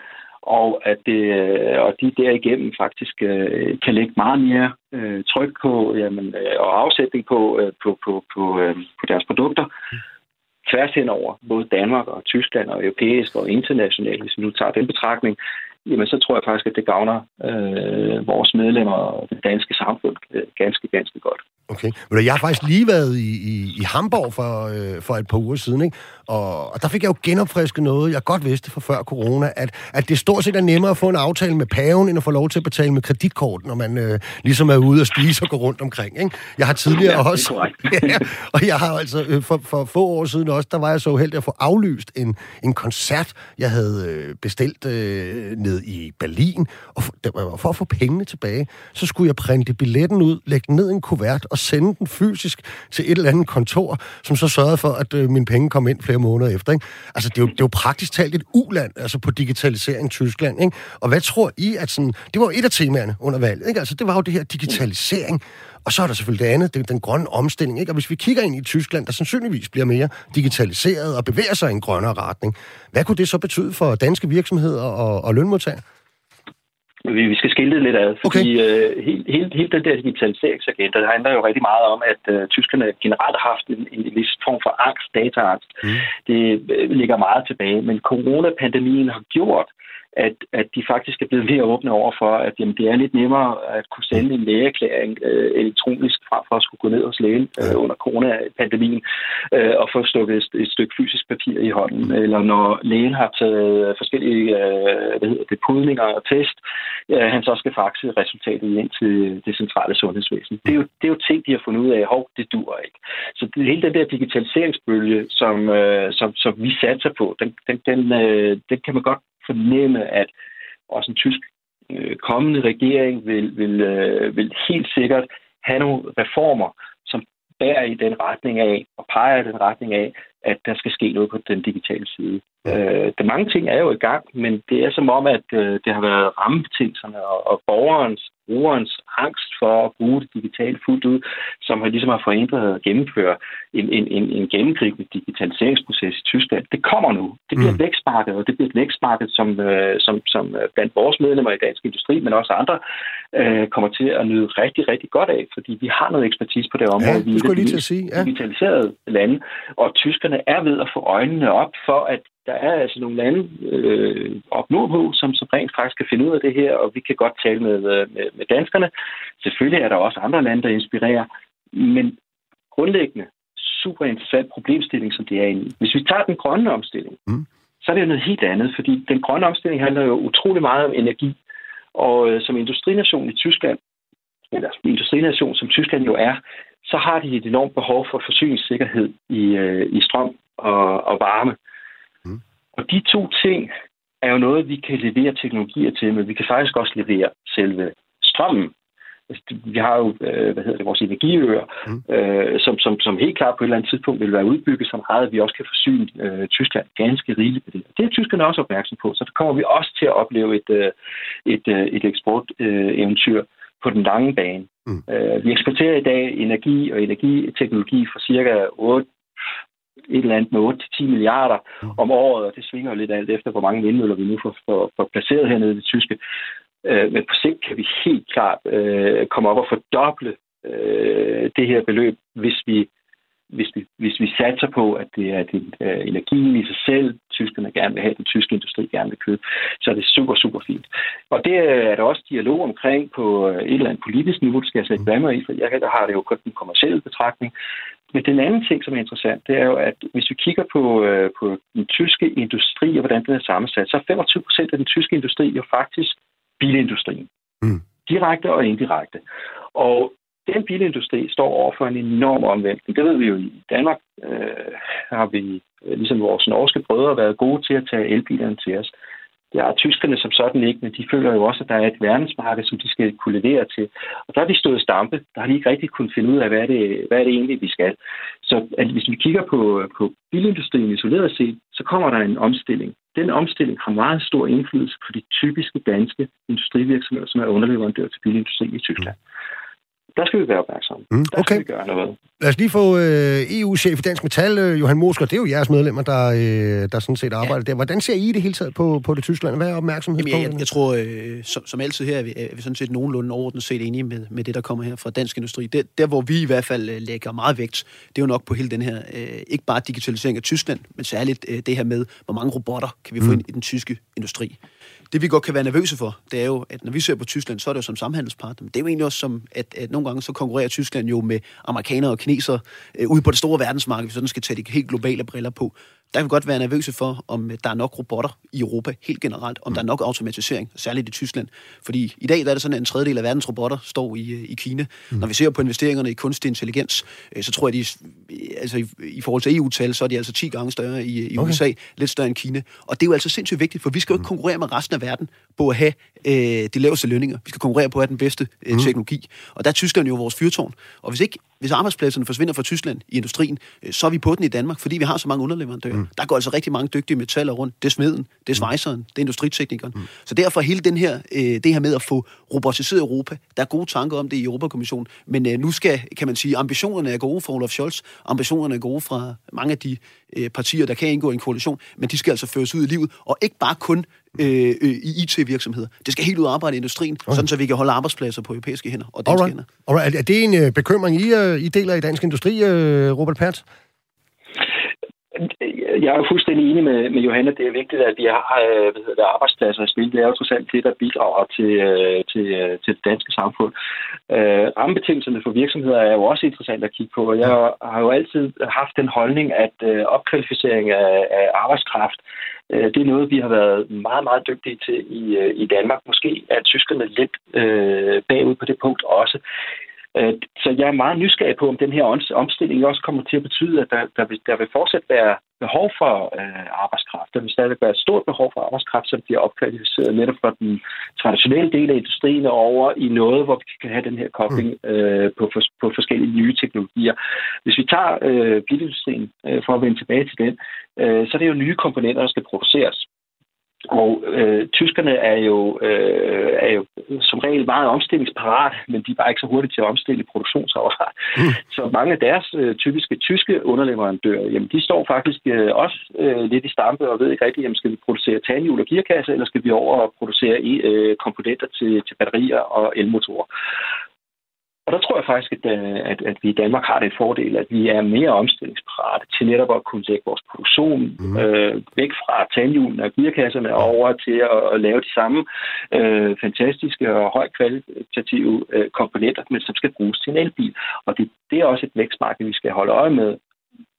og at det, øh, og de derigennem faktisk øh, kan lægge meget mere øh, tryk på jamen, øh, og afsætning på, øh, på, på, på, øh, på deres produkter tværs henover både Danmark og Tyskland og europæisk og internationalt, hvis vi nu tager den betragtning, jamen så tror jeg faktisk, at det gavner øh, vores medlemmer og det danske samfund øh, ganske, ganske godt. Okay. Men jeg har faktisk lige været i, i, i Hamburg for, øh, for et par uger siden, ikke? Og, og der fik jeg jo genopfrisket noget, jeg godt vidste fra før corona, at, at det stort set er nemmere at få en aftale med paven, end at få lov til at betale med kreditkort, når man øh, ligesom er ude og spise og gå rundt omkring. Ikke? Jeg har tidligere ja, også... ja, og jeg har altså øh, for, for få år siden også, der var jeg så heldig at få aflyst en, en koncert, jeg havde øh, bestilt øh, ned i Berlin, og for, for at få pengene tilbage, så skulle jeg printe billetten ud, lægge den ned i en kuvert og sende den fysisk til et eller andet kontor, som så sørgede for, at øh, mine penge kom ind flere måneder efter. Ikke? Altså, det er, jo, det er jo praktisk talt et uland, altså på digitalisering i Tyskland. Ikke? Og hvad tror I, at sådan... Det var jo et af temaerne under valget, ikke? Altså, det var jo det her digitalisering. Og så er der selvfølgelig det andet, det den grønne omstilling. Ikke? Og hvis vi kigger ind i Tyskland, der sandsynligvis bliver mere digitaliseret og bevæger sig i en grønnere retning, hvad kunne det så betyde for danske virksomheder og, og lønmodtagere? Vi, vi skal skille det lidt ad, fordi okay. øh, helt, helt, helt den der digitaliseringsagenda, der handler jo rigtig meget om, at øh, tyskerne generelt har haft en, en vis form for angst, dataangst. Mm. Det øh, ligger meget tilbage, men coronapandemien har gjort, at, at de faktisk er blevet mere åbne over for, at jamen, det er lidt nemmere at kunne sende en lægeerklæring øh, elektronisk frem for at skulle gå ned hos lægen øh, under coronapandemien øh, og få stukket et, et stykke fysisk papir i hånden. Mm. Eller når lægen har taget forskellige øh, hvad hedder det, pudninger og test, øh, han så skal faxe resultatet ind til det centrale sundhedsvæsen. Det er jo, det er jo ting, de har fundet ud af, hov, det dur ikke. Så det, hele den der digitaliseringsbølge, som, øh, som, som vi satser på, den, den, den, øh, den kan man godt fornemme, at også en tysk øh, kommende regering vil, vil, øh, vil helt sikkert have nogle reformer, som bærer i den retning af og peger i den retning af, at der skal ske noget på den digitale side. Øh, de mange ting er jo i gang, men det er som om, at øh, det har været rammebetingelserne og, og borgerens brugerens angst for at bruge det digitalt fuldt ud, som har ligesom har forhindret at gennemføre en, en, en, en gennemgribende digitaliseringsproces i Tyskland. Det kommer nu. Det bliver mm. et vækstmarked, og det bliver et vækstmarked, som, øh, som, som øh, blandt vores medlemmer i dansk industri, men også andre, øh, kommer til at nyde rigtig, rigtig godt af, fordi vi har noget ekspertise på det område. Ja, vi er at sige. Ja. digitaliserede lande, og tyskerne er ved at få øjnene op for, at der er altså nogle lande øh, op nordpå, som, som rent faktisk kan finde ud af det her, og vi kan godt tale med, øh, med, med danskerne. Selvfølgelig er der også andre lande, der inspirerer, men grundlæggende super interessant problemstilling, som det er inde i. Hvis vi tager den grønne omstilling, mm. så er det jo noget helt andet, fordi den grønne omstilling handler jo utrolig meget om energi. Og øh, som industrination i Tyskland, eller industrination som Tyskland jo er, så har de et enormt behov for forsyningssikkerhed i, øh, i strøm og, og varme. Og de to ting er jo noget, vi kan levere teknologier til, men vi kan faktisk også levere selve strømmen. Altså, vi har jo, øh, hvad hedder det, vores energiøer, mm. øh, som, som, som helt klart på et eller andet tidspunkt vil være udbygget så meget, at vi også kan forsyne øh, Tyskland ganske rigeligt på det. Det er tyskerne også opmærksom på, så der kommer vi også til at opleve et, øh, et, øh, et eksporteventyr øh, på den lange bane. Mm. Øh, vi eksporterer i dag energi og energiteknologi for cirka 8 et eller andet med 8-10 milliarder mm. om året, og det svinger lidt alt efter, hvor mange vindmøller vi nu får, får, får placeret hernede i det tyske. Øh, men på sigt kan vi helt klart øh, komme op og fordoble øh, det her beløb, hvis vi hvis vi, hvis vi satser på, at det er det, uh, energien i sig selv, tyskerne gerne vil have, den tyske industri gerne vil købe, så er det super, super fint. Og det er der også dialog omkring på øh, et eller andet politisk niveau, det skal jeg slet ikke være i, for jeg har det jo kun den kommersielle betragtning. Men den anden ting, som er interessant, det er jo, at hvis vi kigger på, uh, på den tyske industri og hvordan den er sammensat, så er 25 procent af den tyske industri jo faktisk bilindustrien. Mm. Direkte og indirekte. Og den bilindustri står over for en enorm omvæltning. Det ved vi jo i Danmark. Øh, har vi, øh, ligesom vores norske brødre, været gode til at tage elbilerne til os. Det er tyskerne som sådan ikke, men de føler jo også, at der er et verdensmarked, som de skal kunne levere til. Og der har de stået stampe. Der har de ikke rigtig kunnet finde ud af, hvad det, hvad det egentlig, vi skal. Så at hvis vi kigger på, på bilindustrien isoleret set, så kommer der en omstilling. Den omstilling har meget stor indflydelse på de typiske danske industrivirksomheder, som er underleverandør til bilindustrien i Tyskland. Mm der skal vi være opmærksomme. Mm, okay. Der skal vi gøre noget. Lad os lige få øh, EU-chef i Dansk Metal, øh, Johan Mosker. Det er jo jeres medlemmer, der, øh, der sådan set arbejder ja. der. Hvordan ser I det hele taget på, på det Tyskland? Hvad er opmærksomhed Jamen, jeg, jeg, jeg tror, øh, som, som altid her, er vi, er vi sådan set nogenlunde overordnet set enige med, med det, der kommer her fra dansk industri. Det, der, hvor vi i hvert fald øh, lægger meget vægt, det er jo nok på hele den her, øh, ikke bare digitalisering af Tyskland, men særligt øh, det her med, hvor mange robotter kan vi få mm. ind i den tyske industri. Det vi godt kan være nervøse for, det er jo, at når vi ser på Tyskland, så er det jo som samhandelspartner. Men det er jo egentlig også som, at, at nogle gange så konkurrerer Tyskland jo med amerikanere og kinesere øh, ude på det store verdensmarked, hvis sådan skal tage de helt globale briller på der kan vi godt være nervøse for, om der er nok robotter i Europa helt generelt, om der er nok automatisering, særligt i Tyskland. Fordi i dag der er det sådan, at en tredjedel af verdens robotter står i, i Kina. Mm. Når vi ser på investeringerne i kunstig intelligens, øh, så tror jeg, de, altså i, i forhold til EU-tal, så er de altså 10 gange større i, i okay. USA, lidt større end Kina. Og det er jo altså sindssygt vigtigt, for vi skal jo ikke mm. konkurrere med resten af verden på at have øh, de laveste lønninger. Vi skal konkurrere på at have den bedste øh, mm. teknologi. Og der er Tyskland jo vores fyrtårn. Og hvis ikke hvis arbejdspladserne forsvinder fra Tyskland i industrien, øh, så er vi på den i Danmark, fordi vi har så mange underleverandører. Mm. Der går altså rigtig mange dygtige metaller rundt. Det er smeden, det er mm. svejseren, det er industriteknikeren. Mm. Så derfor hele den her, øh, det her med at få robotiseret Europa, der er gode tanker om det i Europakommissionen, men øh, nu skal, kan man sige, ambitionerne er gode for Olaf Scholz, ambitionerne er gode fra mange af de partier, der kan indgå i en koalition, men de skal altså føres ud i livet, og ikke bare kun øh, i IT-virksomheder. Det skal helt ud arbejde i industrien, okay. sådan så vi kan holde arbejdspladser på europæiske hænder og danske Alright. hænder. Alright. Er det en øh, bekymring, I, øh, I deler i dansk industri, øh, Robert Pertz? Jeg er fuldstændig enig med, med Johanna. Det er vigtigt, at vi har øh, hvad hedder det, arbejdspladser i spil. Det er jo trods alt det, der bidrager til, øh, til, øh, til det danske samfund. Øh, rammebetingelserne for virksomheder er jo også interessant at kigge på. Jeg har jo altid haft den holdning, at øh, opkvalificering af, af arbejdskraft, øh, det er noget, vi har været meget, meget dygtige til i, i Danmark. Måske er tyskerne lidt øh, bagud på det punkt også. Øh, så jeg er meget nysgerrig på, om den her omstilling også kommer til at betyde, at der, der, vil, der vil fortsat være behov for øh, arbejdskraft. Der vil stadig være et stort behov for arbejdskraft, som bliver opkvalificeret netop fra den traditionelle del af industrien over i noget, hvor vi kan have den her kobling mm. øh, på, for, på forskellige nye teknologier. Hvis vi tager øh, bilindustrien, øh, for at vende tilbage til den, øh, så er det jo nye komponenter, der skal produceres. Og øh, tyskerne er jo, øh, er jo som regel meget omstillingsparat, men de er bare ikke så hurtige til at omstille produktionsapparat. Mm. Så mange af deres øh, typiske tyske underleverandører, jamen de står faktisk øh, også øh, lidt i stampe og ved ikke rigtigt, jamen skal vi producere tandhjul og gearkasse, eller skal vi over og producere øh, komponenter til, til batterier og elmotorer. Og der tror jeg faktisk, at, øh, at, at vi i Danmark har det et fordel, at vi er mere omstillingsparate til netop at kunne lægge vores produktion mm. øh, væk fra tandhjulene og gearkasserne over til at, at lave de samme øh, fantastiske og højkvalitative øh, komponenter, men som skal bruges til en elbil. Og det, det er også et vækstmarked, vi skal holde øje med.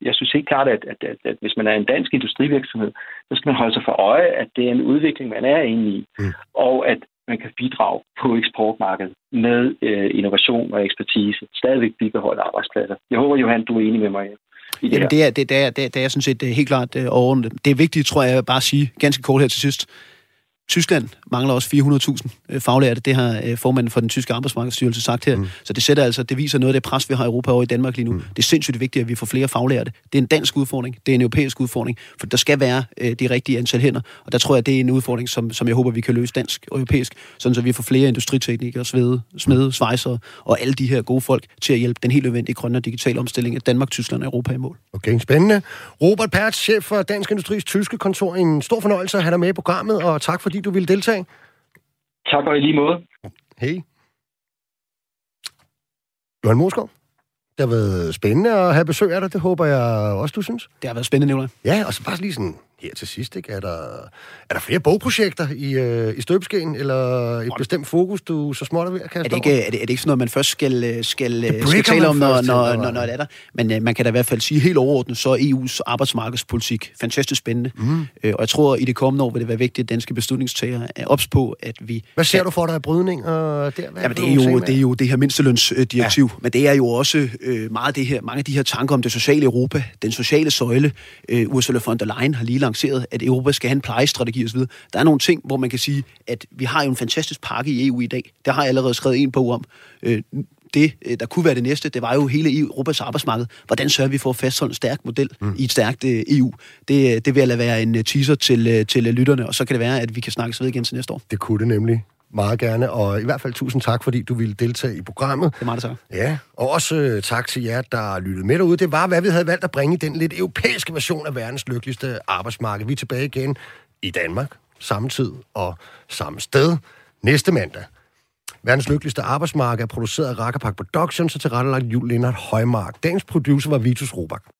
Jeg synes helt klart, at, at, at, at hvis man er en dansk industrivirksomhed, så skal man holde sig for øje, at det er en udvikling, man er inde i, mm. og at man kan bidrage på eksportmarkedet med øh, innovation og ekspertise. Stadigvæk bibeholde arbejdspladser. Jeg håber, Johan, du er enig med mig i det Jamen, det er, det, det, er, det, er, sådan set øh, helt klart øh, overordnet. Det er vigtigt, tror jeg, bare at sige ganske kort her til sidst. Tyskland mangler også 400.000 øh, faglærte. Det har øh, formanden for den tyske arbejdsmarkedsstyrelse sagt her. Mm. Så det sætter altså, det viser noget af det pres, vi har i Europa over i Danmark lige nu. Mm. Det er sindssygt vigtigt, at vi får flere faglærte. Det er en dansk udfordring, det er en europæisk udfordring, for der skal være øh, de rigtige antal hænder. Og der tror jeg, det er en udfordring, som, som jeg håber, vi kan løse dansk og europæisk, sådan så vi får flere industriteknikere, svede, smede, svejsere og alle de her gode folk til at hjælpe den helt nødvendige grønne og digitale omstilling af Danmark, Tyskland og Europa i mål. Okay, spændende. Robert Pertz, chef for Dansk Industris tyske kontor. En stor fornøjelse at have dig med i programmet, og tak fordi du ville deltage. Tak og i lige måde. Hej. Johan Moskov, det har været spændende at have besøg af dig. Det håber jeg også, du synes. Det har været spændende, Nicolaj. Ja, og så bare lige sådan her til sidst, ikke? Er der, er der flere bogprojekter i, øh, i støbeskeen, eller et bestemt fokus, du så småt er ved at kaste er det, ikke, er, det, er det ikke sådan noget, man først skal, øh, skal, øh, skal tale om, når, når, når, når det er der? Men uh, man kan da i hvert fald sige helt overordnet, så er EU's arbejdsmarkedspolitik fantastisk spændende. Mm. Uh, og jeg tror, i det kommende år vil det være vigtigt, at danske beslutningstagere er ops på, at vi... Hvad ser kan... du for dig af brydning? Og der, Jamen, det, er jo, det er jo det her mindstelønsdirektiv, ja. men det er jo også uh, meget det her, mange af de her tanker om det sociale Europa, den sociale søjle. Uh, Ursula von der Leyen har lige lanceret, at Europa skal have en plejestrategi osv. Der er nogle ting, hvor man kan sige, at vi har jo en fantastisk pakke i EU i dag. Der har jeg allerede skrevet en bog om. Øh, det, øh, der kunne være det næste, det var jo hele Europas arbejdsmarked. Hvordan sørger vi for at fastholde en stærk model mm. i et stærkt uh, EU? Det, det vil jeg lade være en teaser til, til lytterne, og så kan det være, at vi kan snakkes ved igen til næste år. Det kunne det nemlig meget gerne, og i hvert fald tusind tak, fordi du ville deltage i programmet. Det er meget det Ja, og også uh, tak til jer, der lyttede med derude. Det var, hvad vi havde valgt at bringe i den lidt europæiske version af verdens lykkeligste arbejdsmarked. Vi er tilbage igen i Danmark, samme tid og samme sted, næste mandag. Verdens lykkeligste arbejdsmarked er produceret af Rakkerpak Productions og tilrettelagt Jul Lindhardt Højmark. Dagens producer var Vitus Robak.